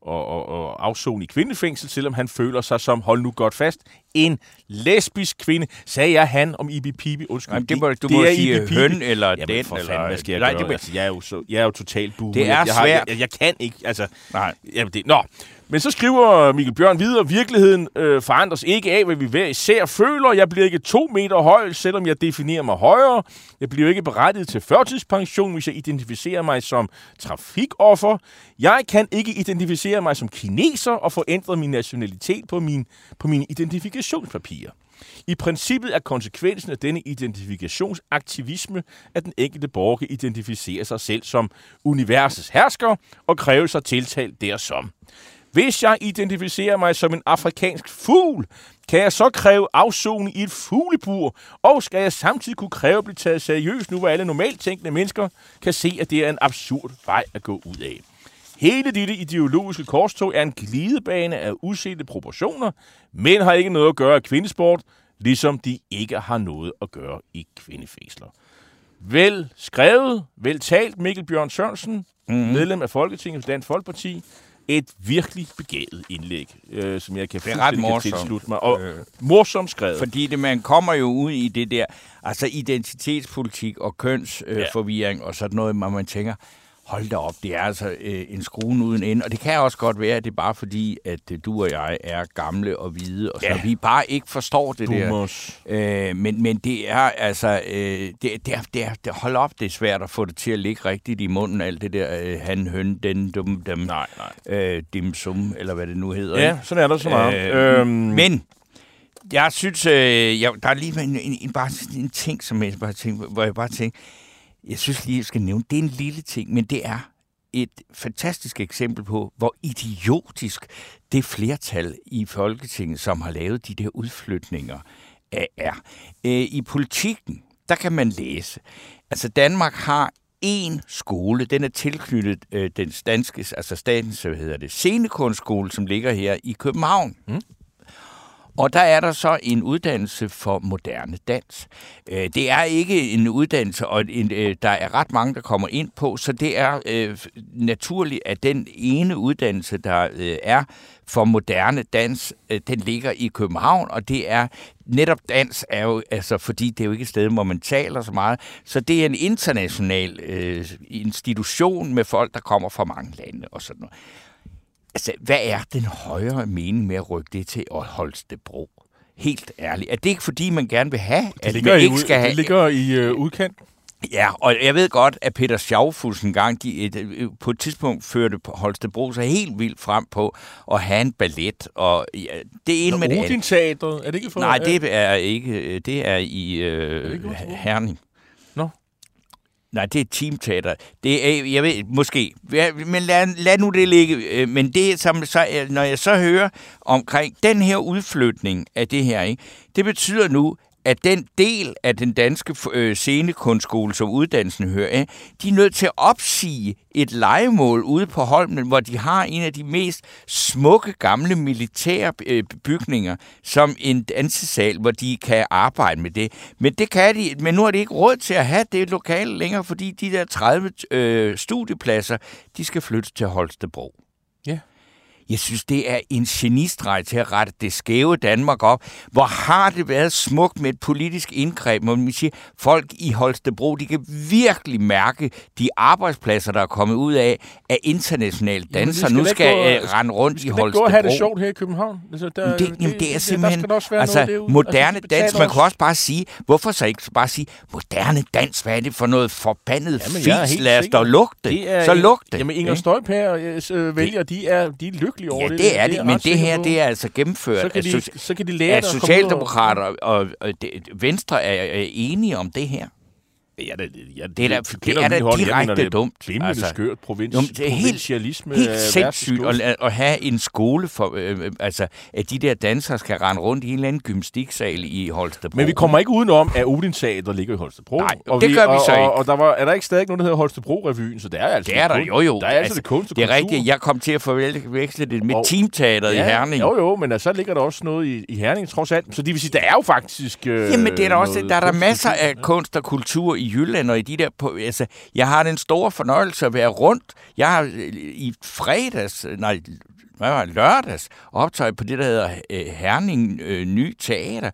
og, og, og afzone i kvindefængsel, selvom han føler sig som, hold nu godt fast, en lesbisk kvinde. Sagde jeg han om Ibi Pibi? Undskyld. Jamen, det må, du det må sige høn eller Jamen, den. For eller, fanden, hvad skal jeg Nej, gøre? Det, altså, jeg, er jo så, jeg er jo totalt buet. Det er jeg, jeg svært. Har, jeg, jeg, kan ikke, altså... Nej. Jamen, det, nå, men så skriver Mikkel Bjørn videre, virkeligheden øh, forandres ikke af, hvad vi hver især føler. Jeg bliver ikke to meter høj, selvom jeg definerer mig højere. Jeg bliver ikke berettiget til førtidspension, hvis jeg identificerer mig som trafikoffer. Jeg kan ikke identificere mig som kineser og få ændret min nationalitet på, min, på mine identifikationspapirer. I princippet er konsekvensen af denne identifikationsaktivisme, at den enkelte borger kan identificere sig selv som universets hersker og kræve sig tiltalt dersom. Hvis jeg identificerer mig som en afrikansk fugl, kan jeg så kræve afsoning i et fuglebur, og skal jeg samtidig kunne kræve at blive taget seriøst nu, hvor alle normalt tænkende mennesker kan se, at det er en absurd vej at gå ud af. Hele dette ideologiske korstog er en glidebane af usete proportioner, men har ikke noget at gøre i kvindesport, ligesom de ikke har noget at gøre i kvindefængsler. Vel skrevet, vel talt Mikkel Bjørn Sørensen, mm-hmm. medlem af Folketinget for Dansk Folkeparti, et virkelig begavet indlæg, øh, som jeg kan fuldstændig tilslutte mig. Og øh, morsomt skrevet. Fordi det, man kommer jo ud i det der, altså identitetspolitik og kønsforvirring øh, ja. og sådan noget, hvor man tænker, hold da op, det er altså øh, en skruen uden ende. Og det kan også godt være, at det er bare fordi, at øh, du og jeg er gamle og hvide, og så ja. vi bare ikke forstår det Boomers. der. Øh, men, men det er altså, øh, det, det, er, det, er, det, hold op, det er svært at få det til at ligge rigtigt i munden, alt det der øh, han, høn, den, dum, dem, nej, nej. Øh, dim sum, eller hvad det nu hedder. Ja, sådan er der så meget. Øh, øhm. Men jeg synes, øh, jeg, der er lige en, en, en, bare en ting, som jeg bare tænker, hvor jeg bare tænker, jeg synes lige, jeg skal nævne, det er en lille ting, men det er et fantastisk eksempel på, hvor idiotisk det flertal i Folketinget, som har lavet de der udflytninger, er. Øh, I politikken, der kan man læse, altså Danmark har en skole, den er tilknyttet øh, den danske, altså statens, så hedder det, scenekunstskole, som ligger her i København. Mm. Og der er der så en uddannelse for moderne dans. Øh, det er ikke en uddannelse, og en, øh, der er ret mange, der kommer ind på, så det er øh, naturligt, at den ene uddannelse, der øh, er for moderne dans, den ligger i København, og det er netop dans er jo, altså fordi det er jo ikke et sted, hvor man taler så meget, så det er en international øh, institution med folk, der kommer fra mange lande og sådan noget Altså, hvad er den højere mening med at rykke det til Holstebro? Helt ærligt. Er det ikke fordi, man gerne vil have, det at man ikke skal have... Det ligger i øh, udkant. Ja, og jeg ved godt, at Peter Schaufus en gang de, et, på et tidspunkt førte Holstebro sig helt vildt frem på at have en ballet. Og ja, det er en med det Teateret, er det ikke for? Nej, det er ikke. Det er i øh, er Herning. Nej, det er teamteater. Det er, jeg ved, måske. Men lad, lad nu det ligge. Øh, men det, som så, øh, når jeg så hører omkring den her udflytning af det her, ikke, det betyder nu, at den del af den danske øh, scenekunstskole, som uddannelsen hører af, de er nødt til at opsige et legemål ude på Holmen, hvor de har en af de mest smukke gamle militære øh, bygninger, som en dansesal, hvor de kan arbejde med det. Men det kan de, men nu har de ikke råd til at have det lokale længere, fordi de der 30 øh, studiepladser, de skal flyttes til Holstebro. Ja. Jeg synes, det er en genistreg til at rette det skæve Danmark op. Hvor har det været smukt med et politisk indgreb, hvor man siger, folk i Holstebro, de kan virkelig mærke de arbejdspladser, der er kommet ud af, af internationale danser. Nu skal jeg uh, rende rundt i Holstebro. Det skal have det sjovt her i København. Altså, der, det, jamen, det, det er simpelthen... Der skal altså, noget moderne altså, dans, man kan også bare sige, hvorfor så ikke bare sige, moderne dans, hvad er det for noget forbandet fis? Lad os da lugte. Så lugte. Jamen, Inger Støjpær øh, vælger, de er, de er lykkelige over ja, det. det er det, men det her, det er altså gennemført. Så kan de, så kan de lære at Socialdemokrater og, og, og Venstre er, er enige om det her. Ja, det, ja, det, det er da, det er da direkte det dumt. Det altså, skørt provins, jo, det er. Helt, helt sindssygt at, at have en skole for, øh, øh, altså, at de der dansere skal rende rundt i en eller anden gymnastiksal i Holstebro. Men vi kommer ikke udenom, at Odin der ligger i Holstebro. Nej, og det vi, gør vi så og, ikke. Og, og der var, er der ikke stadig noget, der hedder Holstebro-revyen, så det er altså det er der, jo jo. Der er altså, altså det kunst Det er rigtigt, jeg kom til at forveksle det med og, teamteateret ja, i Herning. Jo jo, men altså, så ligger der også noget i, i Herning, trods alt. Så det vil sige, der er jo faktisk øh, Jamen, det er der også, der er der masser af kunst og kultur i Jylland og i de der på, altså, jeg har den store fornøjelse at være rundt. Jeg har øh, i fredags, nej, hvad var lørdags, optaget på det, der hedder øh, Herning øh, Ny Teater,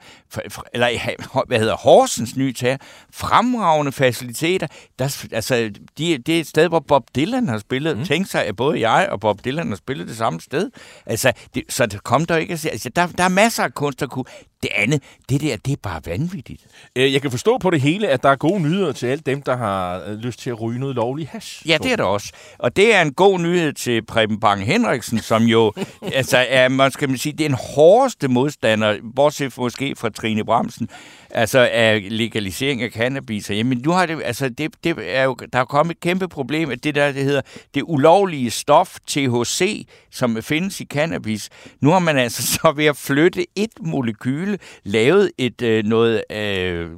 eller hvad hedder Horsens Ny Teater, fremragende faciliteter. Der, altså, de, det er et sted, hvor Bob Dylan har spillet. Mm. Tænk sig, at både jeg og Bob Dylan har spillet det samme sted. Altså, det, så det kom der ikke at se. Altså, der, der er masser af kunst, der kunne. Det andet, det der, det er bare vanvittigt. Øh, jeg kan forstå på det hele, at der er gode nyheder til alle dem, der har øh, lyst til at ryge noget lovlig hash. Ja, det er der også. Og det er en god nyhed til Preben Bang Henriksen, som jo altså, er, man skal man sige, det er en hårdeste modstander, bortset måske fra Trine Bramsen, altså af legalisering af cannabis. Jamen nu har det, altså det, det er jo, der er kommet et kæmpe problem, at det der, det hedder det ulovlige stof THC, som findes i cannabis. Nu har man altså så ved at flytte et molekyle, lavet et øh, noget, øh,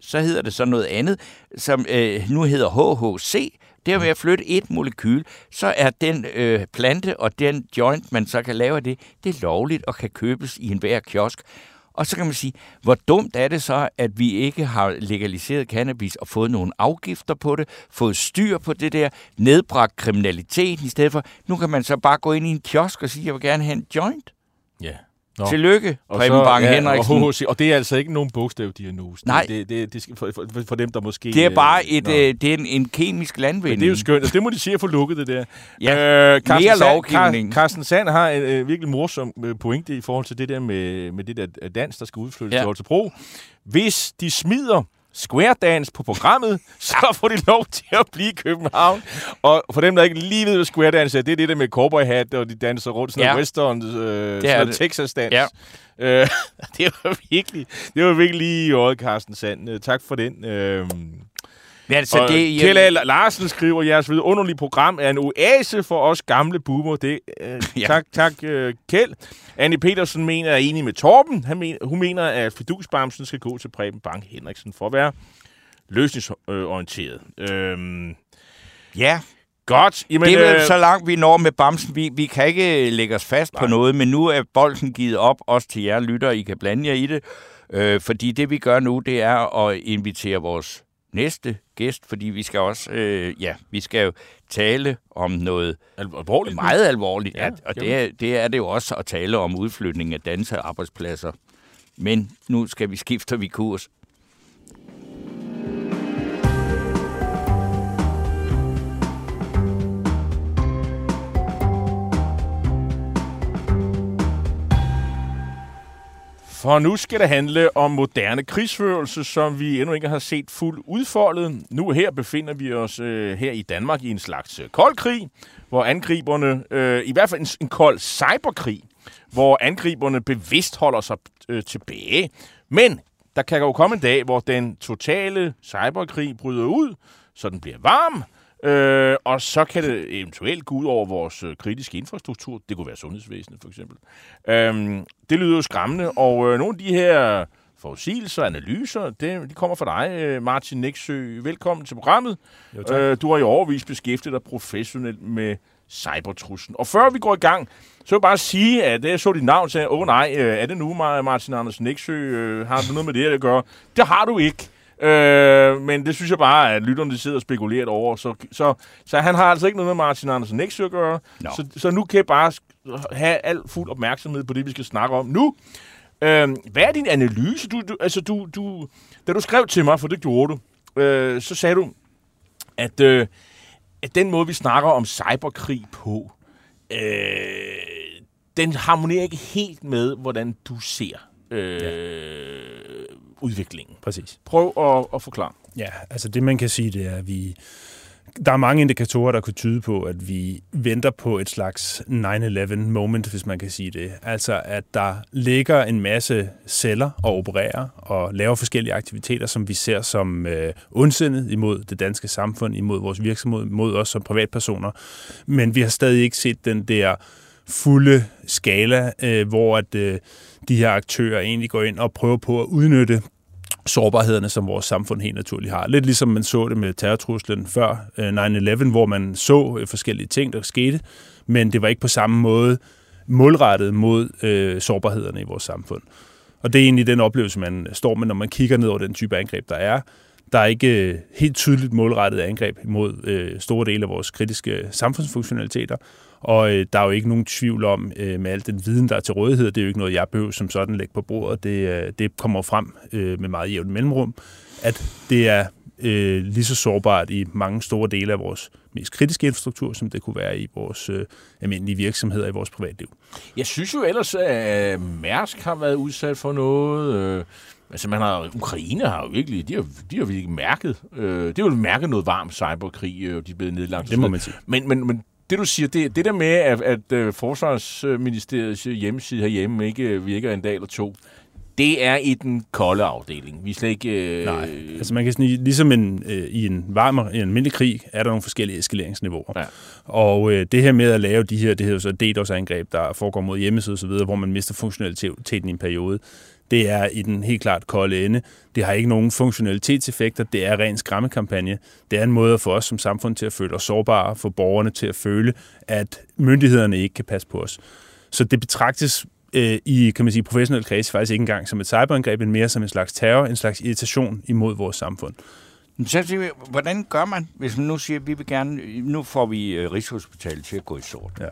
så hedder det så noget andet, som øh, nu hedder HHC, det er ved at flytte et molekyl, så er den øh, plante og den joint, man så kan lave af det, det er lovligt og kan købes i enhver kiosk. Og så kan man sige, hvor dumt er det så, at vi ikke har legaliseret cannabis og fået nogle afgifter på det, fået styr på det der, nedbragt kriminaliteten i stedet for. Nu kan man så bare gå ind i en kiosk og sige, jeg vil gerne have en joint. Ja. Nå. Tillykke, Preben Bang ja, Henriksen. Og, HHC, og det er altså ikke nogen bogstavdiagnose. Nej. Det, det, det, for, for, for dem, der måske... Det er bare et, øh, det er en, en kemisk landvinding. Men det er jo skønt. Altså, det må de sige at få lukket, det der. Ja, øh, mere lovgivning. Carsten Sand har en øh, virkelig morsom øh, pointe i forhold til det der med, med det der dans, der skal udflyttes ja. til Holstebro. Hvis de smider Square Dance på programmet, så får de lov til at blive i København. Og for dem, der ikke lige ved, hvad Square Dance er, det er det der med cowboy hat, og de danser rundt sådan ja. western, øh, sådan noget Texas dans. Ja. Øh, det var virkelig, det var virkelig lige i øjet, Carsten Sand. Øh, tak for den. Øh, Ja, altså, det, Kjell A. Larsen skriver, jeres underlige program er en oase for os gamle boomer. Det, øh, ja. Tak, tak øh, Kjell. Annie Petersen mener, er enig med Torben. Han mener, hun mener, at fidusbamsen skal gå til Preben Bang Henriksen for at være løsningsorienteret. Øhm, ja, Godt. Jamen, det er øh... så langt, vi når med Bamsen. Vi, vi kan ikke lægge os fast Nej. på noget, men nu er bolden givet op, også til jer lytter. I kan blande jer i det. Øh, fordi det, vi gør nu, det er at invitere vores næste gæst, fordi vi skal også, øh, ja, vi skal jo tale om noget alvorligt. meget alvorligt, ja, og det er, det er det jo også at tale om udflytning af dansearbejdspladser. Men nu skal vi skifte vi kurs. For nu skal det handle om moderne krigsførelse, som vi endnu ikke har set fuldt udfoldet. Nu her befinder vi os øh, her i Danmark i en slags øh, kold krig, hvor angriberne, øh, i hvert fald en, en kold cyberkrig, hvor angriberne bevidst holder sig øh, tilbage. Men der kan jo komme en dag, hvor den totale cyberkrig bryder ud, så den bliver varm, Øh, og så kan det eventuelt gå ud over vores øh, kritiske infrastruktur. Det kunne være sundhedsvæsenet, for eksempel. Øh, det lyder jo skræmmende, og øh, nogle af de her forudsigelser, analyser, det, de kommer fra dig, øh, Martin Nexø. Velkommen til programmet. Jo, øh, du har i overvis beskæftiget dig professionelt med cybertruslen. Og før vi går i gang, så vil jeg bare sige, at jeg så dit navn, sagde, åh nej, øh, er det nu Martin Anders Nexø? Har du noget med det at gøre? Det har du ikke. Øh, men det synes jeg bare, at lytterne sidder og spekulerer over. Så, så, så han har altså ikke noget med Martin Andersen Nexø at gøre. No. Så, så nu kan jeg bare have al fuld opmærksomhed på det, vi skal snakke om nu. Øh, hvad er din analyse? Du, du, altså, du, du, da du skrev til mig, for det gjorde du, øh, så sagde du, at, øh, at den måde, vi snakker om cyberkrig på, øh, den harmonerer ikke helt med, hvordan du ser øh, ja udviklingen. Præcis. Prøv at, at forklare. Ja, altså det man kan sige, det er, at vi... Der er mange indikatorer, der kunne tyde på, at vi venter på et slags 9-11 moment, hvis man kan sige det. Altså, at der ligger en masse celler og opererer og laver forskellige aktiviteter, som vi ser som øh, ondsindet imod det danske samfund, imod vores virksomhed, imod os som privatpersoner. Men vi har stadig ikke set den der fulde skala, øh, hvor at øh, de her aktører egentlig går ind og prøver på at udnytte sårbarhederne, som vores samfund helt naturligt har. Lidt ligesom man så det med terrortruslen før øh, 9-11, hvor man så øh, forskellige ting, der skete, men det var ikke på samme måde målrettet mod øh, sårbarhederne i vores samfund. Og det er egentlig den oplevelse, man står med, når man kigger ned over den type angreb, der er. Der er ikke øh, helt tydeligt målrettet angreb mod øh, store dele af vores kritiske samfundsfunktionaliteter, og øh, der er jo ikke nogen tvivl om, øh, med al den viden, der er til rådighed, det er jo ikke noget, jeg behøver som sådan lægge på bordet, det, øh, det kommer frem øh, med meget jævnt mellemrum, at det er øh, lige så sårbart i mange store dele af vores mest kritiske infrastruktur, som det kunne være i vores øh, almindelige virksomheder i vores privatliv. Jeg synes jo ellers, at øh, Mærsk har været udsat for noget. Øh, altså, man har, Ukraine har jo virkelig, de har, de har virkelig mærket, øh, det har jo mærket noget varmt cyberkrig, øh, og de er blevet nedlagt. Det må man sige. Men, men, men det du siger, det, det der med, at, at uh, Forsvarsministeriets hjemmeside herhjemme ikke virker en dag eller to, det er i den kolde afdeling. Vi er slet ikke... Øh... Nej, altså man kan sige, ligesom en, øh, i en varm i en almindelig krig, er der nogle forskellige eskaleringsniveauer. Ja. Og øh, det her med at lave de her, det her så DDoS-angreb, der foregår mod hjemmeside osv., hvor man mister funktionaliteten i en periode, det er i den helt klart kolde ende. Det har ikke nogen funktionalitetseffekter. Det er ren skræmmekampagne. Det er en måde at få os som samfund til at føle os sårbare, for borgerne til at føle, at myndighederne ikke kan passe på os. Så det betragtes øh, i kan man sige, professionel kreds faktisk ikke engang som et cyberangreb, men mere som en slags terror, en slags irritation imod vores samfund. Så hvordan gør man, hvis man nu siger, at vi vil gerne, nu får vi øh, Rigshospitalet til at gå i sort? Ja.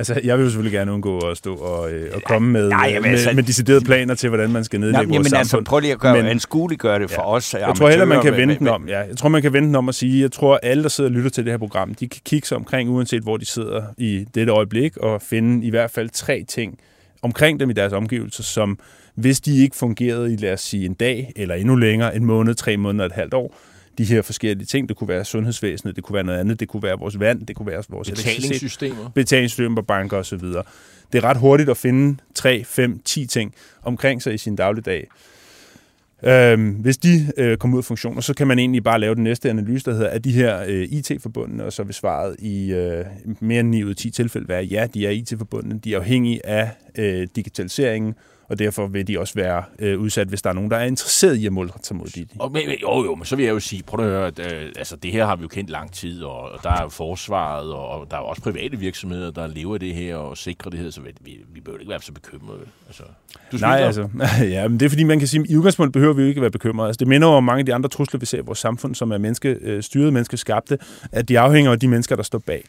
Altså, jeg vil jo selvfølgelig gerne undgå at stå og, øh, og komme med, ja, jamen, altså, med, med deciderede planer til, hvordan man skal nedlægge jamen, vores jamen, samfund. Altså, prøv lige at gøre, men, en gøre det for ja, os. Jeg tror heller, man kan vente den om. Ja, jeg tror, man kan vente den om at sige, jeg tror, alle, der sidder og lytter til det her program, de kan kigge sig omkring, uanset hvor de sidder i dette øjeblik, og finde i hvert fald tre ting omkring dem i deres omgivelser, som hvis de ikke fungerede i, lad os sige, en dag, eller endnu længere, en måned, tre måneder, et halvt år, de her forskellige ting. Det kunne være sundhedsvæsenet, det kunne være noget andet, det kunne være vores vand, det kunne være vores betalingssystemer, betalingssystemer banker osv. Det er ret hurtigt at finde 3, 5, 10 ting omkring sig i sin dagligdag. Øhm, hvis de øh, kommer ud af funktioner, så kan man egentlig bare lave den næste analyse, der hedder, at de her øh, IT-forbundne, og så vil svaret i øh, mere end 9 ud af 10 tilfælde være, ja, de er IT-forbundne, de er afhængige af øh, digitaliseringen, og derfor vil de også være øh, udsat, hvis der er nogen, der er interesseret i at måle sig mod de. Og, men, jo, jo, men så vil jeg jo sige, prøv at høre, at, øh, altså, det her har vi jo kendt lang tid, og, og der er jo forsvaret, og, og der er jo også private virksomheder, der lever det her og sikrer det her, så vi, vi, vi behøver ikke være så bekymrede. Altså, du Nej, altså, ja, men det er fordi, man kan sige, at i udgangspunktet behøver vi jo ikke være bekymrede. Altså, det minder om mange af de andre trusler, vi ser i vores samfund, som er menneskestyret, menneskeskabte, at de afhænger af de mennesker, der står bag.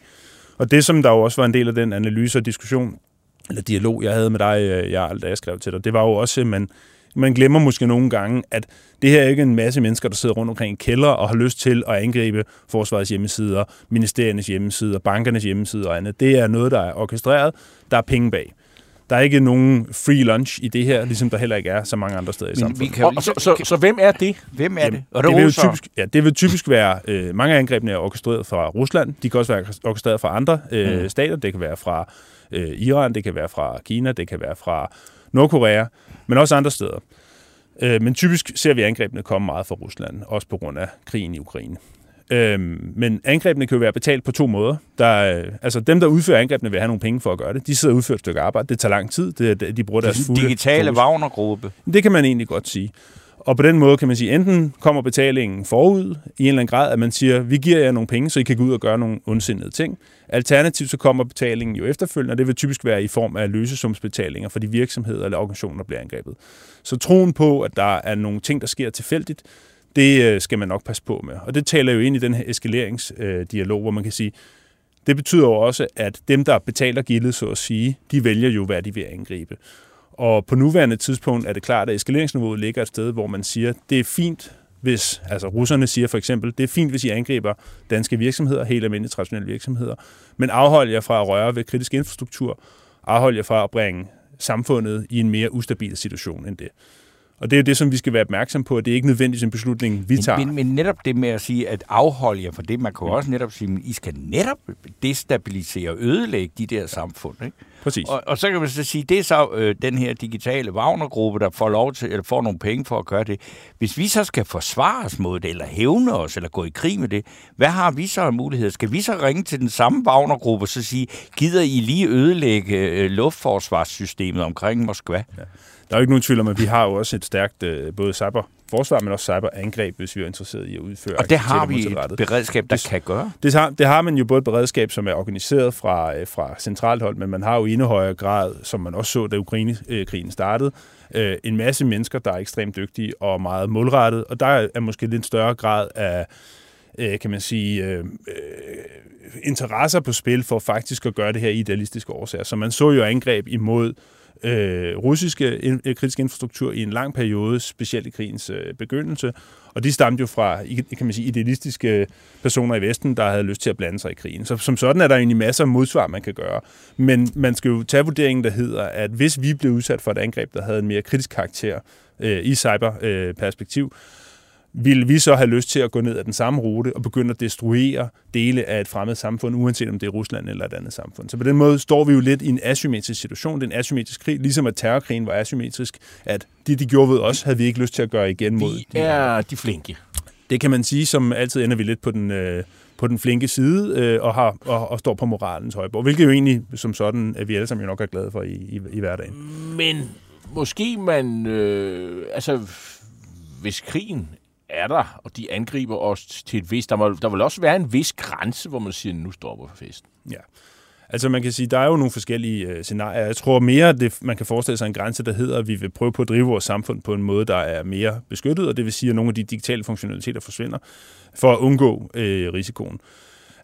Og det, som der jo også var en del af den analyse og diskussion, eller dialog, jeg havde med dig, øh, jeg, da jeg skrev til dig, det var jo også, at man, man glemmer måske nogle gange, at det her er ikke en masse mennesker, der sidder rundt omkring i kælder og har lyst til at angribe forsvarets hjemmesider, ministeriernes hjemmesider, bankernes hjemmesider og andet. Det er noget, der er orkestreret. Der er penge bag. Der er ikke nogen free lunch i det her, ligesom der heller ikke er så mange andre steder i samfundet. Kan og, så, så, så, så hvem er det? Hvem er det? Og det, det, vil typisk, ja, det vil typisk være, øh, mange af angrebene er orkestreret fra Rusland. De kan også være orkestreret fra andre øh, mm. stater. Det kan være fra øh, Iran, det kan være fra Kina, det kan være fra Nordkorea, men også andre steder. Øh, men typisk ser vi angrebene komme meget fra Rusland, også på grund af krigen i Ukraine. Øhm, men angrebene kan jo være betalt på to måder. Der, øh, altså dem, der udfører angrebene, vil have nogle penge for at gøre det. De sidder og udfører et stykke arbejde. Det tager lang tid. Det, de bruger deres fulde... Digitale Wagner-gruppe. Det kan man egentlig godt sige. Og på den måde kan man sige, enten kommer betalingen forud i en eller anden grad, at man siger, vi giver jer nogle penge, så I kan gå ud og gøre nogle ondsindede ting. Alternativt så kommer betalingen jo efterfølgende, og det vil typisk være i form af løsesumsbetalinger for de virksomheder eller organisationer, der bliver angrebet. Så troen på, at der er nogle ting, der sker tilfældigt, det øh, skal man nok passe på med. Og det taler jo ind i den her eskaleringsdialog, hvor man kan sige, det betyder jo også, at dem, der betaler gildet, så at sige, de vælger jo, hvad de vil angribe. Og på nuværende tidspunkt er det klart, at eskaleringsniveauet ligger et sted, hvor man siger, det er fint, hvis, altså russerne siger for eksempel, det er fint, hvis I angriber danske virksomheder, helt almindelige traditionelle virksomheder, men afhold jer fra at røre ved kritisk infrastruktur, afhold jer fra at bringe samfundet i en mere ustabil situation end det. Og det er jo det, som vi skal være opmærksom på, at det er ikke nødvendigvis en beslutning, vi tager. Men, men, netop det med at sige, at afholde jer for det, man kan jo også netop sige, at I skal netop destabilisere og ødelægge de der samfund. Ikke? Præcis. Og, og så kan man så sige, det er så øh, den her digitale Wagner-gruppe, der får lov til, eller får nogle penge for at gøre det. Hvis vi så skal forsvare os mod det, eller hævne os, eller gå i krig med det, hvad har vi så af muligheder? Skal vi så ringe til den samme Wagner-gruppe og så sige, gider I lige ødelægge øh, luftforsvarssystemet omkring Moskva? Ja. Der er jo ikke nogen tvivl om, at vi har jo også et stærkt øh, både cyberforsvar, men også cyberangreb, hvis vi er interesseret i at udføre Og det har vi et beredskab, der det, kan gøre? Det har, det har man jo både et beredskab, som er organiseret fra, øh, fra centralt hold, men man har jo i endnu højere grad, som man også så, da Ukraine-krigen startede, øh, en masse mennesker, der er ekstremt dygtige og meget målrettet, og der er måske lidt større grad af kan man sige, øh, øh, interesser på spil for faktisk at gøre det her idealistiske årsager. Så man så jo angreb imod øh, øh, russiske in, øh, kritisk infrastruktur i en lang periode, specielt i krigens øh, begyndelse. Og de stamte jo fra kan man sige, idealistiske personer i Vesten, der havde lyst til at blande sig i krigen. Så som sådan er der egentlig masser af modsvar, man kan gøre. Men man skal jo tage vurderingen, der hedder, at hvis vi blev udsat for et angreb, der havde en mere kritisk karakter øh, i cyberperspektiv, øh, vil vi så have lyst til at gå ned ad den samme rute og begynde at destruere dele af et fremmed samfund, uanset om det er Rusland eller et andet samfund. Så på den måde står vi jo lidt i en asymmetrisk situation. Det er en asymmetrisk krig, ligesom at terrorkrigen var asymmetrisk, at det, de gjorde ved os, havde vi ikke lyst til at gøre igen mod. Vi er de flinke. Det kan man sige, som altid ender vi lidt på den, øh, på den flinke side øh, og, har, og, og står på moralens højborg, hvilket jo egentlig som sådan, at vi alle sammen jo nok er glade for i, i, i hverdagen. Men måske man, øh, altså hvis krigen er der, og de angriber os til et vist... Der, må, der vil også være en vis grænse, hvor man siger, nu stopper festen. Ja. Altså man kan sige, der er jo nogle forskellige øh, scenarier. Jeg tror mere, det, man kan forestille sig en grænse, der hedder, at vi vil prøve på at drive vores samfund på en måde, der er mere beskyttet, og det vil sige, at nogle af de digitale funktionaliteter forsvinder, for at undgå øh, risikoen.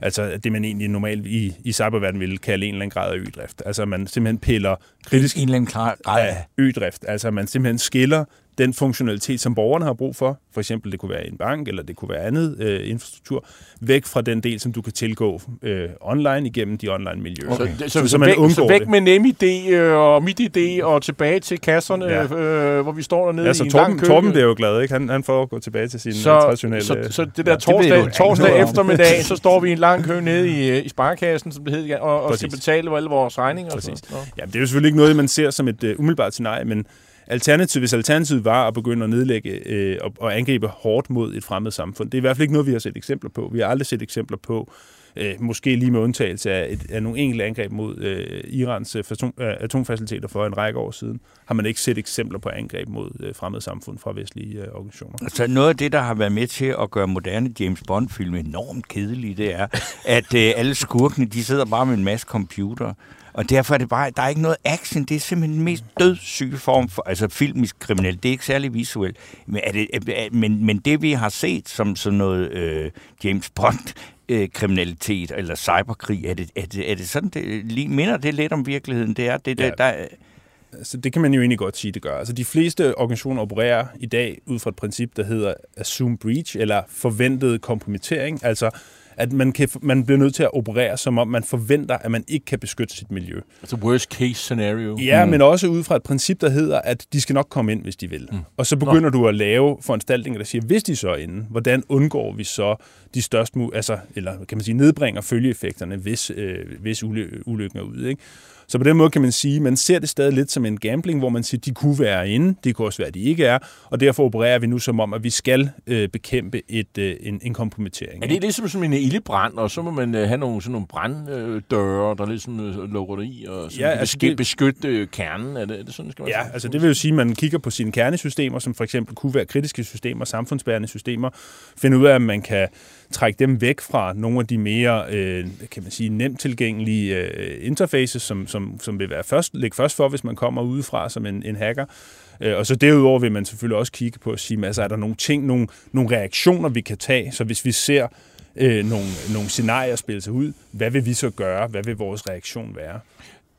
Altså det, man egentlig normalt i, i cyberverdenen vil kalde en eller anden grad af ødrift. Altså man simpelthen piller kritisk... En eller anden grad af ødrift. Altså man simpelthen skiller den funktionalitet, som borgerne har brug for, for eksempel det kunne være en bank, eller det kunne være andet øh, infrastruktur, væk fra den del, som du kan tilgå øh, online igennem de online miljøer. Okay. Så, så, så, så, man væk, så væk det. med NemID øh, og MitID og tilbage til kasserne, ja. øh, hvor vi står dernede ja, så i en Torben, lang kø. Torben bliver jo glad, ikke? Han, han får at gå tilbage til sin så, traditionelle... Så, så det der ja, torsdag, det torsdag eftermiddag, så står vi i en lang kø nede i, øh, i sparekassen, som det hedder, og, og skal betale alle vores regninger. Præcis. Og så. Ja, det er jo selvfølgelig ikke noget, man ser som et uh, umiddelbart scenarie, men Alternativ, hvis alternativet var at begynde at nedlægge øh, og, og angribe hårdt mod et fremmed samfund, det er i hvert fald ikke noget, vi har set eksempler på. Vi har aldrig set eksempler på, øh, Øh, måske lige med undtagelse af, et, af nogle enkelte angreb mod øh, Irans øh, øh, atomfaciliteter for en række år siden, har man ikke set eksempler på angreb mod øh, fremmede samfund fra vestlige øh, organisationer. Altså noget af det, der har været med til at gøre moderne James Bond-film enormt kedelige, det er, at øh, alle skurkene, de sidder bare med en masse computer. Og derfor er det bare, der er ikke noget action. Det er simpelthen den mest dødssyge form for, altså filmisk kriminel. Det er ikke særlig visuelt. Men, er det, er, men, men det vi har set som sådan noget øh, James Bond, øh, kriminalitet eller cyberkrig, er det, er det, er det sådan, det lige, minder det lidt om virkeligheden? Det er det, ja. der, der Altså, det kan man jo egentlig godt sige, det gør. Altså, de fleste organisationer opererer i dag ud fra et princip, der hedder assume breach, eller forventet kompromittering. Altså, at man, kan, man bliver nødt til at operere, som om man forventer, at man ikke kan beskytte sit miljø. Altså worst case scenario. Ja, mm. men også ud fra et princip, der hedder, at de skal nok komme ind, hvis de vil. Mm. Og så begynder Nå. du at lave foranstaltninger, der siger, hvis de så er inde, hvordan undgår vi så de største, altså, eller kan man sige, nedbringer følgeeffekterne, hvis, øh, hvis ulykken er ude. Ikke? Så på den måde kan man sige, man ser det stadig lidt som en gambling, hvor man siger, de kunne være inde, det kunne også være, at de ikke er, og derfor opererer vi nu som om, at vi skal øh, bekæmpe et, øh, en, en kompromittering. Er det ligesom som en ildebrand, og så må man øh, have nogle, sådan nogle branddøre, der ligesom øh, lukker i, og ja, altså beskytte, det, beskytte kernen? Er det, er det sådan, skal man Ja, altså det vil jo sige, at man kigger på sine kernesystemer, som for eksempel kunne være kritiske systemer, samfundsbærende systemer, finde ud af, at man kan trække dem væk fra nogle af de mere, øh, kan man sige, nemt tilgængelige øh, interfaces, som, som, som vil være først, ligge først for, hvis man kommer udefra som en, en hacker. Øh, og så derudover vil man selvfølgelig også kigge på at sige, altså, er der nogle ting, nogle, nogle reaktioner, vi kan tage, så hvis vi ser øh, nogle, nogle scenarier spille sig ud, hvad vil vi så gøre? Hvad vil vores reaktion være?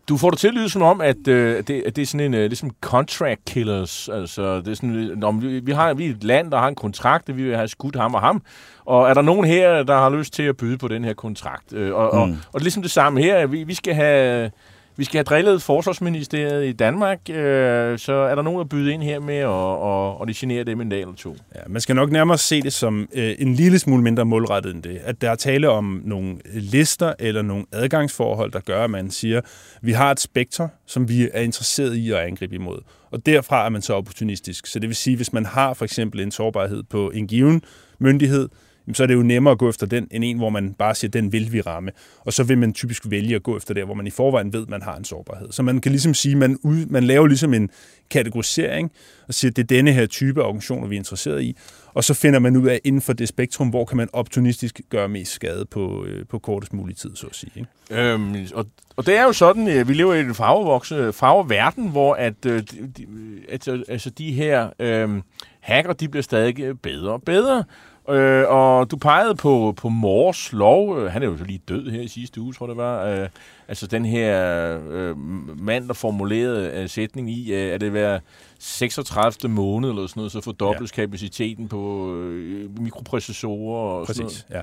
Du får det til at lyde som om, at, øh, det, at det er sådan en øh, sådan contract killers. Altså, det er sådan, når vi, vi, har, vi er et land, der har en kontrakt, og vi vil have skudt ham og ham. Og er der nogen her, der har lyst til at byde på den her kontrakt? Øh, og, mm. og, og, og ligesom det samme her, vi, vi skal have vi skal have drillet forsvarsministeriet i Danmark, øh, så er der nogen, der byder ind her med, og, og, og det generer dem en dag eller to. Ja, man skal nok nærmere se det som øh, en lille smule mindre målrettet end det. At der er tale om nogle lister eller nogle adgangsforhold, der gør, at man siger, vi har et spektrum, som vi er interesseret i at angribe imod. Og derfra er man så opportunistisk. Så det vil sige, hvis man har for eksempel en sårbarhed på en given myndighed, så er det jo nemmere at gå efter den, end en, hvor man bare siger, den vil vi ramme. Og så vil man typisk vælge at gå efter der, hvor man i forvejen ved, at man har en sårbarhed. Så man kan ligesom sige, man, ud, man laver ligesom en kategorisering, og siger, det er denne her type organisationer, vi er interesseret i. Og så finder man ud af, inden for det spektrum, hvor kan man opportunistisk gøre mest skade på, øh, på kortest mulig tid, så at sige. Ikke? Øhm, og, og det er jo sådan, at vi lever i en farvevokse, farveverden, hvor at, øh, de, at, altså, altså de her øh, hacker, de bliver stadig bedre og bedre. Øh, og du pegede på, på Mors lov. Øh, han er jo så lige død her i sidste uge, tror jeg det var. Øh, altså den her øh, mand, der formulerede øh, sætning i, øh, at det være 36. måned eller sådan noget, så fordobles ja. kapaciteten på øh, mikroprocessorer og Præcis, sådan noget. ja.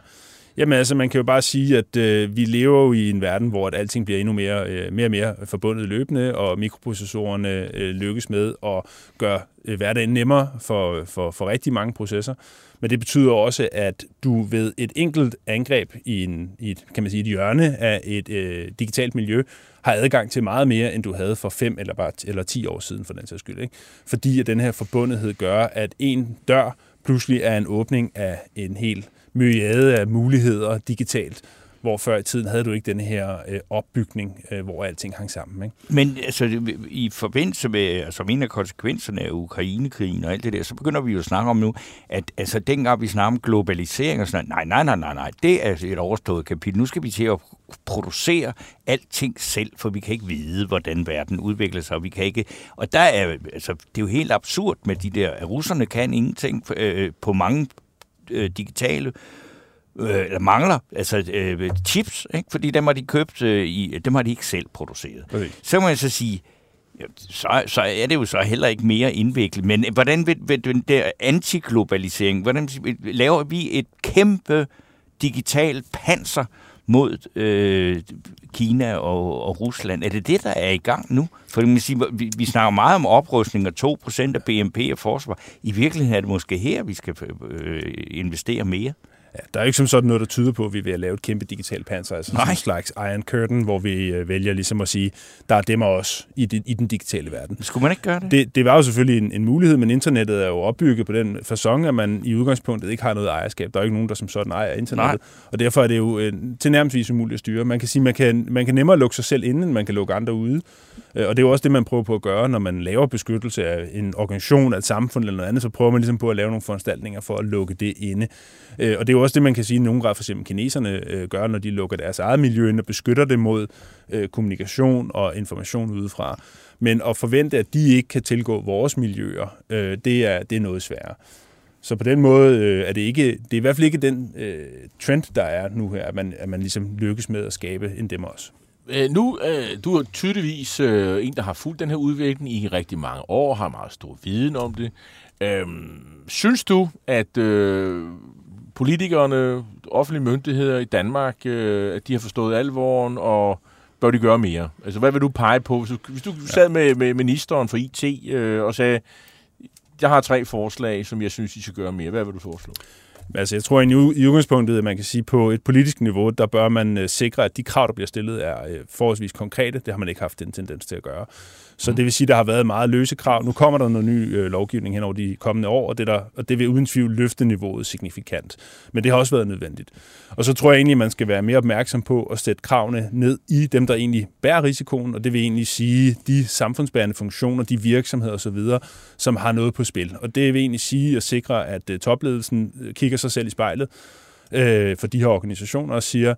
Jamen altså, man kan jo bare sige, at øh, vi lever jo i en verden, hvor at alting bliver endnu mere, øh, mere og mere forbundet løbende, og mikroprocessorerne øh, lykkes med at gøre øh, hverdagen nemmere for, for, for rigtig mange processer. Men det betyder også, at du ved et enkelt angreb i, en, i et, kan man sige, et hjørne af et øh, digitalt miljø, har adgang til meget mere, end du havde for fem eller bare eller ti år siden, for den sags skyld. Ikke? Fordi at den her forbundethed gør, at en dør pludselig er en åbning af en hel myriade af muligheder digitalt, hvor før i tiden havde du ikke den her øh, opbygning, øh, hvor alting hang sammen. Ikke? Men altså, i forbindelse med altså, en af konsekvenserne af Ukrainekrigen og alt det der, så begynder vi jo at snakke om nu, at altså, dengang vi snakker om globalisering og sådan nej, nej, nej, nej, nej, det er et overstået kapitel. Nu skal vi til at producere alting selv, for vi kan ikke vide, hvordan verden udvikler sig, og vi kan ikke... Og der er, altså, det er jo helt absurd med de der... At russerne kan ingenting øh, på mange øh, digitale øh, eller mangler, altså øh, chips, ikke? fordi dem har de købt, øh, i, dem har de ikke selv produceret. Okay. Så må jeg så sige, så, så er det jo så heller ikke mere indviklet. Men hvordan vil, vil den der antiglobalisering, hvordan laver vi et kæmpe digitalt panser mod øh, Kina og, og Rusland? Er det det, der er i gang nu? For man siger, vi, vi snakker meget om oprustning og 2% af BNP og forsvar. I virkeligheden er det måske her, vi skal øh, investere mere. Ja, der er ikke som sådan noget, der tyder på, at vi vil lave et kæmpe digitalt panser, altså Nej. en slags Iron Curtain, hvor vi øh, vælger ligesom at sige, der er dem også i, det, i den digitale verden. Skulle man ikke gøre det? Det, det var jo selvfølgelig en, en mulighed, men internettet er jo opbygget på den façon, at man i udgangspunktet ikke har noget ejerskab. Der er jo ikke nogen, der som sådan ejer internettet, Nej. og derfor er det jo øh, tilnærmelsesvis umuligt at styre. Man kan sige, man kan, man kan nemmere lukke sig selv inden, end man kan lukke andre ude. Øh, og det er jo også det, man prøver på at gøre, når man laver beskyttelse af en organisation, af et samfund eller noget andet, så prøver man ligesom på at lave nogle foranstaltninger for at lukke det inde. Øh, og det er jo også det, man kan sige, at nogle grad for eksempel kineserne øh, gør, når de lukker deres eget miljø ind og beskytter det mod kommunikation og information udefra. Men at forvente, at de ikke kan tilgå vores miljøer, det, er, det er noget sværere. Så på den måde øh, er det ikke, det er i hvert fald ikke den øh, trend, der er nu her, at man, at man ligesom lykkes med at skabe en dem også. Øh, nu, øh, du er tydeligvis øh, en, der har fulgt den her udvikling i rigtig mange år, har meget stor viden om det. Øh, synes du, at øh, politikerne, offentlige myndigheder i Danmark, øh, at de har forstået alvoren, og bør de gøre mere? Altså, hvad vil du pege på? Så, hvis du sad med, med ministeren for IT øh, og sagde, jeg har tre forslag, som jeg synes, I skal gøre mere. Hvad vil du foreslå? Altså, jeg tror i, i udgangspunktet, at man kan sige, på et politisk niveau, der bør man øh, sikre, at de krav, der bliver stillet, er øh, forholdsvis konkrete. Det har man ikke haft den tendens til at gøre. Så det vil sige, at der har været meget løse krav. Nu kommer der noget ny øh, lovgivning hen over de kommende år, og det, der, og det vil uden tvivl løfte niveauet signifikant. Men det har også været nødvendigt. Og så tror jeg egentlig, at man skal være mere opmærksom på at sætte kravene ned i dem, der egentlig bærer risikoen, og det vil egentlig sige de samfundsbærende funktioner, de virksomheder osv., som har noget på spil. Og det vil egentlig sige at sikre, at øh, topledelsen øh, kigger sig selv i spejlet øh, for de her organisationer og siger,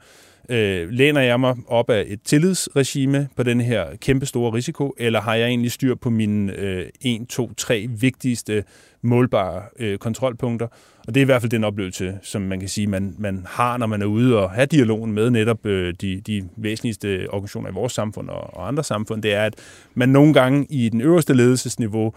Øh, læner jeg mig op af et tillidsregime på den her kæmpe store risiko, eller har jeg egentlig styr på mine øh, 1, 2, 3 vigtigste målbare øh, kontrolpunkter? Og det er i hvert fald den oplevelse, som man kan sige, man, man har, når man er ude og have dialogen med netop øh, de, de væsentligste organisationer i vores samfund og, og andre samfund, det er, at man nogle gange i den øverste ledelsesniveau øh,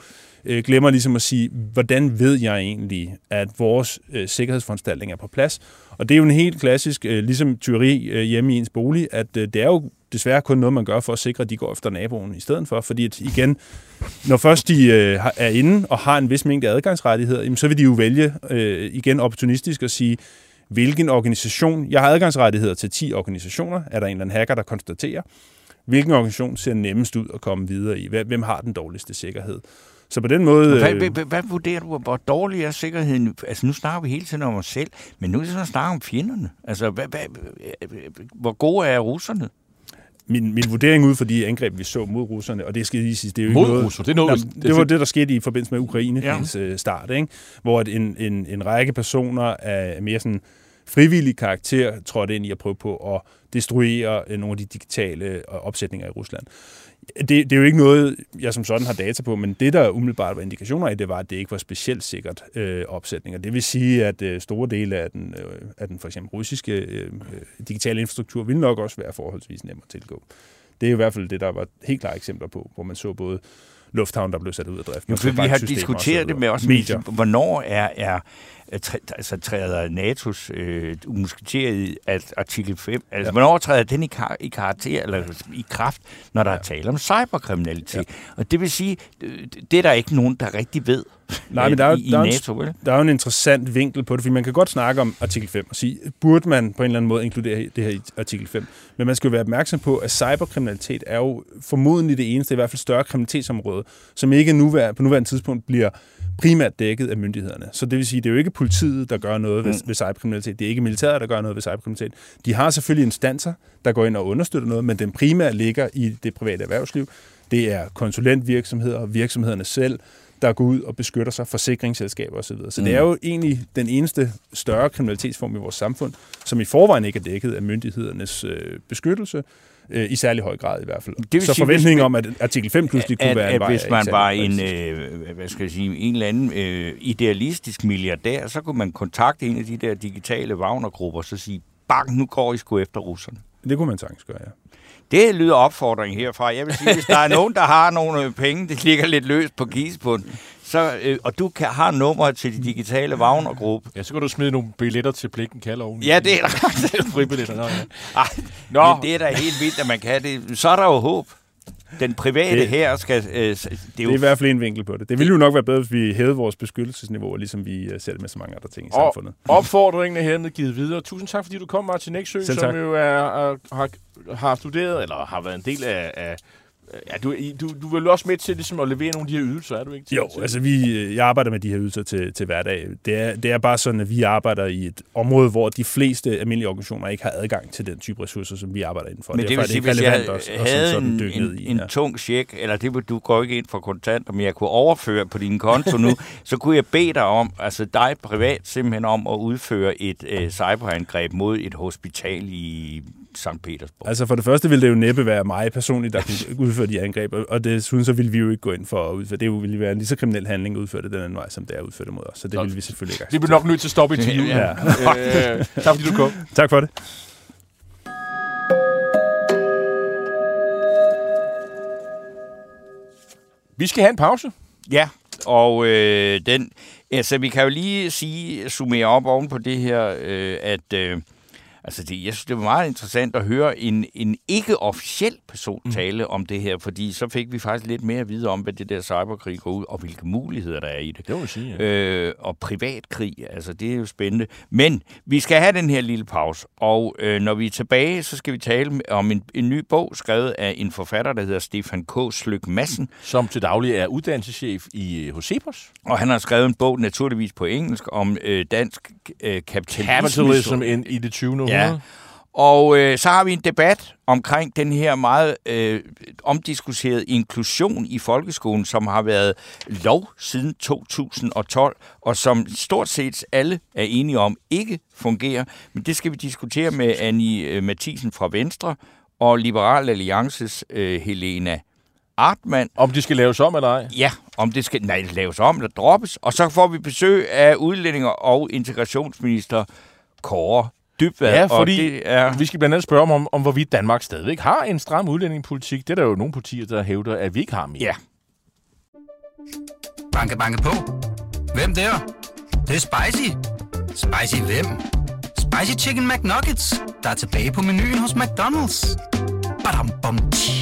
Øh, glemmer ligesom at sige, hvordan ved jeg egentlig, at vores øh, sikkerhedsforanstaltning er på plads? Og det er jo en helt klassisk, øh, ligesom tyveri øh, hjemme i ens bolig, at øh, det er jo desværre kun noget, man gør for at sikre, at de går efter naboen i stedet for. Fordi at, igen, når først de øh, er inde og har en vis mængde adgangsrettigheder, jamen, så vil de jo vælge øh, igen opportunistisk at sige, hvilken organisation, jeg har adgangsrettigheder til 10 organisationer, er der en eller anden hacker, der konstaterer, hvilken organisation ser nemmest ud at komme videre i, hvem har den dårligste sikkerhed. Så på den måde... Hvad, hvad, hvad, hvad vurderer du, hvor dårlig er sikkerheden? Altså nu snakker vi hele tiden om os selv, men nu er det sådan at snakke om fjenderne. Altså hvad, hvad, hvor gode er russerne? min, min vurdering ud for de angreb, vi så mod russerne, og det skal lige sige, det er jo mod ikke noget, russer, det, er noget, det, det var det, der skete i forbindelse med Ukraine ja. Øh, start, ikke? hvor en, en, en række personer af mere sådan frivillig karakter trådte ind i at prøve på at destruere øh, nogle af de digitale øh, opsætninger i Rusland det, det er jo ikke noget, jeg som sådan har data på, men det, der umiddelbart var indikationer af, det var, at det ikke var specielt sikkert øh, opsætninger. Det vil sige, at øh, store dele af den, øh, af den for eksempel russiske øh, digitale infrastruktur ville nok også være forholdsvis nem at tilgå. Det er i hvert fald det, der var helt klare eksempler på, hvor man så både lufthavn, der blev sat ud af drift. Jo, for vi har diskuteret det med os, medier. hvornår er, er altså træder NATO's øh, umusketeret at artikel 5, altså ja. hvornår træder den i, kar- i karakter, eller i kraft, når der ja. er tale om cyberkriminalitet. Ja. Og det vil sige, det er der ikke nogen, der rigtig ved. Nej, men der er, i, der, er NATO, en, der er jo en interessant vinkel på det, fordi man kan godt snakke om artikel 5 og sige, burde man på en eller anden måde inkludere det her i artikel 5? Men man skal jo være opmærksom på, at cyberkriminalitet er jo formodentlig det eneste, i hvert fald større kriminalitetsområde, som ikke nu, på nuværende tidspunkt bliver primært dækket af myndighederne. Så det vil sige, det er jo ikke politiet, der gør noget ved, mm. ved cyberkriminalitet. Det er ikke militæret, der gør noget ved cyberkriminalitet. De har selvfølgelig instanser, der går ind og understøtter noget, men den primære ligger i det private erhvervsliv. Det er konsulentvirksomheder, virksomhederne selv, der går ud og beskytter sig, forsikringsselskaber osv. Så, så mm. det er jo egentlig den eneste større kriminalitetsform i vores samfund, som i forvejen ikke er dækket af myndighedernes øh, beskyttelse, øh, i særlig høj grad i hvert fald. Det så forventningen om, at artikel 5 pludselig kunne at, være en vej... Hvis man var en, øh, hvad skal jeg sige, en eller anden øh, idealistisk milliardær, så kunne man kontakte en af de der digitale Wagner-grupper, og så sige, bang, nu går I sgu efter russerne. Det kunne man sagtens gøre, ja. Det lyder opfordring herfra. Jeg vil sige, hvis der er nogen, der har nogle øh, penge, det ligger lidt løst på gisebunden, så, øh, og du kan, har nummer til de digitale Wagner-gruppe. Ja, så kan du smide nogle billetter til Blikken Kalder oven. Ja, det er der. Fribilletter. Nå, ja. Ej, Nå. Men det er da helt vildt, at man kan det. Så er der jo håb. Den private det, her skal... Øh, det, er det er i hvert fald en vinkel på det. Det ville jo nok være bedre, hvis vi hævede vores beskyttelsesniveau, ligesom vi uh, ser det med så mange andre ting i og samfundet. Opfordringen er hermed givet videre. Tusind tak, fordi du kom, Martin Eksø, som jo er, er, har, har studeret, eller har været en del af, af Ja, du, du, du vel også med til ligesom at levere nogle af de her ydelser, er du ikke? Til, jo, til? altså vi, øh, jeg arbejder med de her ydelser til, til hverdag. Det er, det er bare sådan, at vi arbejder i et område, hvor de fleste almindelige organisationer ikke har adgang til den type ressourcer, som vi arbejder indenfor. Men det, vil sige, hvis jeg havde også, havde sådan, sådan en, en, i, ja. en tung check, eller det du går ikke ind for kontanter, men jeg kunne overføre på din konto nu, så kunne jeg bede dig om, altså dig privat simpelthen om at udføre et øh, cyberangreb mod et hospital i St. Petersborg. Altså for det første ville det jo næppe være mig personligt, der kunne udføre de angreb, og desuden så ville vi jo ikke gå ind for at udføre det. ville være en lige så kriminel handling at udføre det den anden vej, som det er det mod os. Så det ville vi selvfølgelig ikke. Vi bliver nok nødt til at stoppe i ja. ja. øh, tak fordi du kom. Tak for det. Vi skal have en pause. Ja, og øh, den, altså vi kan jo lige sige, summere op oven på det her, øh, at øh, Altså, det, jeg synes, det var meget interessant at høre en, en ikke-officiel person mm. tale mm. om det her, fordi så fik vi faktisk lidt mere at vide om, hvad det der cyberkrig går ud, og hvilke muligheder der er i det. Det må sige, ja. øh, Og privatkrig, altså det er jo spændende. Men vi skal have den her lille pause, og øh, når vi er tilbage, så skal vi tale om en, en ny bog, skrevet af en forfatter, der hedder Stefan K. Slyk Madsen. Som til daglig er uddannelseschef i øh, Hosepos. Og han har skrevet en bog, naturligvis på engelsk, om øh, dansk øh, kapitalisme. Capitalism in, i det 20. Ja. Og øh, så har vi en debat omkring den her meget øh, omdiskuterede inklusion i folkeskolen, som har været lov siden 2012, og som stort set alle er enige om ikke fungerer. Men det skal vi diskutere med Annie øh, Mathisen fra Venstre og Liberal Alliances øh, Helena Artmann. Om det skal laves om eller ej? Ja, om det skal nej, laves om eller droppes. Og så får vi besøg af udlændinger og integrationsminister Kåre Dybvad. Ja, fordi det er... vi skal blandt andet spørge om, om, hvorvidt Danmark stadigvæk har en stram udlændingepolitik. Det er der jo nogle partier, der hævder, at vi ikke har mere. Ja. Banke, banke på. Hvem der? Det, det er spicy. Spicy hvem? Spicy Chicken McNuggets, der er tilbage på menuen hos McDonald's. Badum, bom, tji.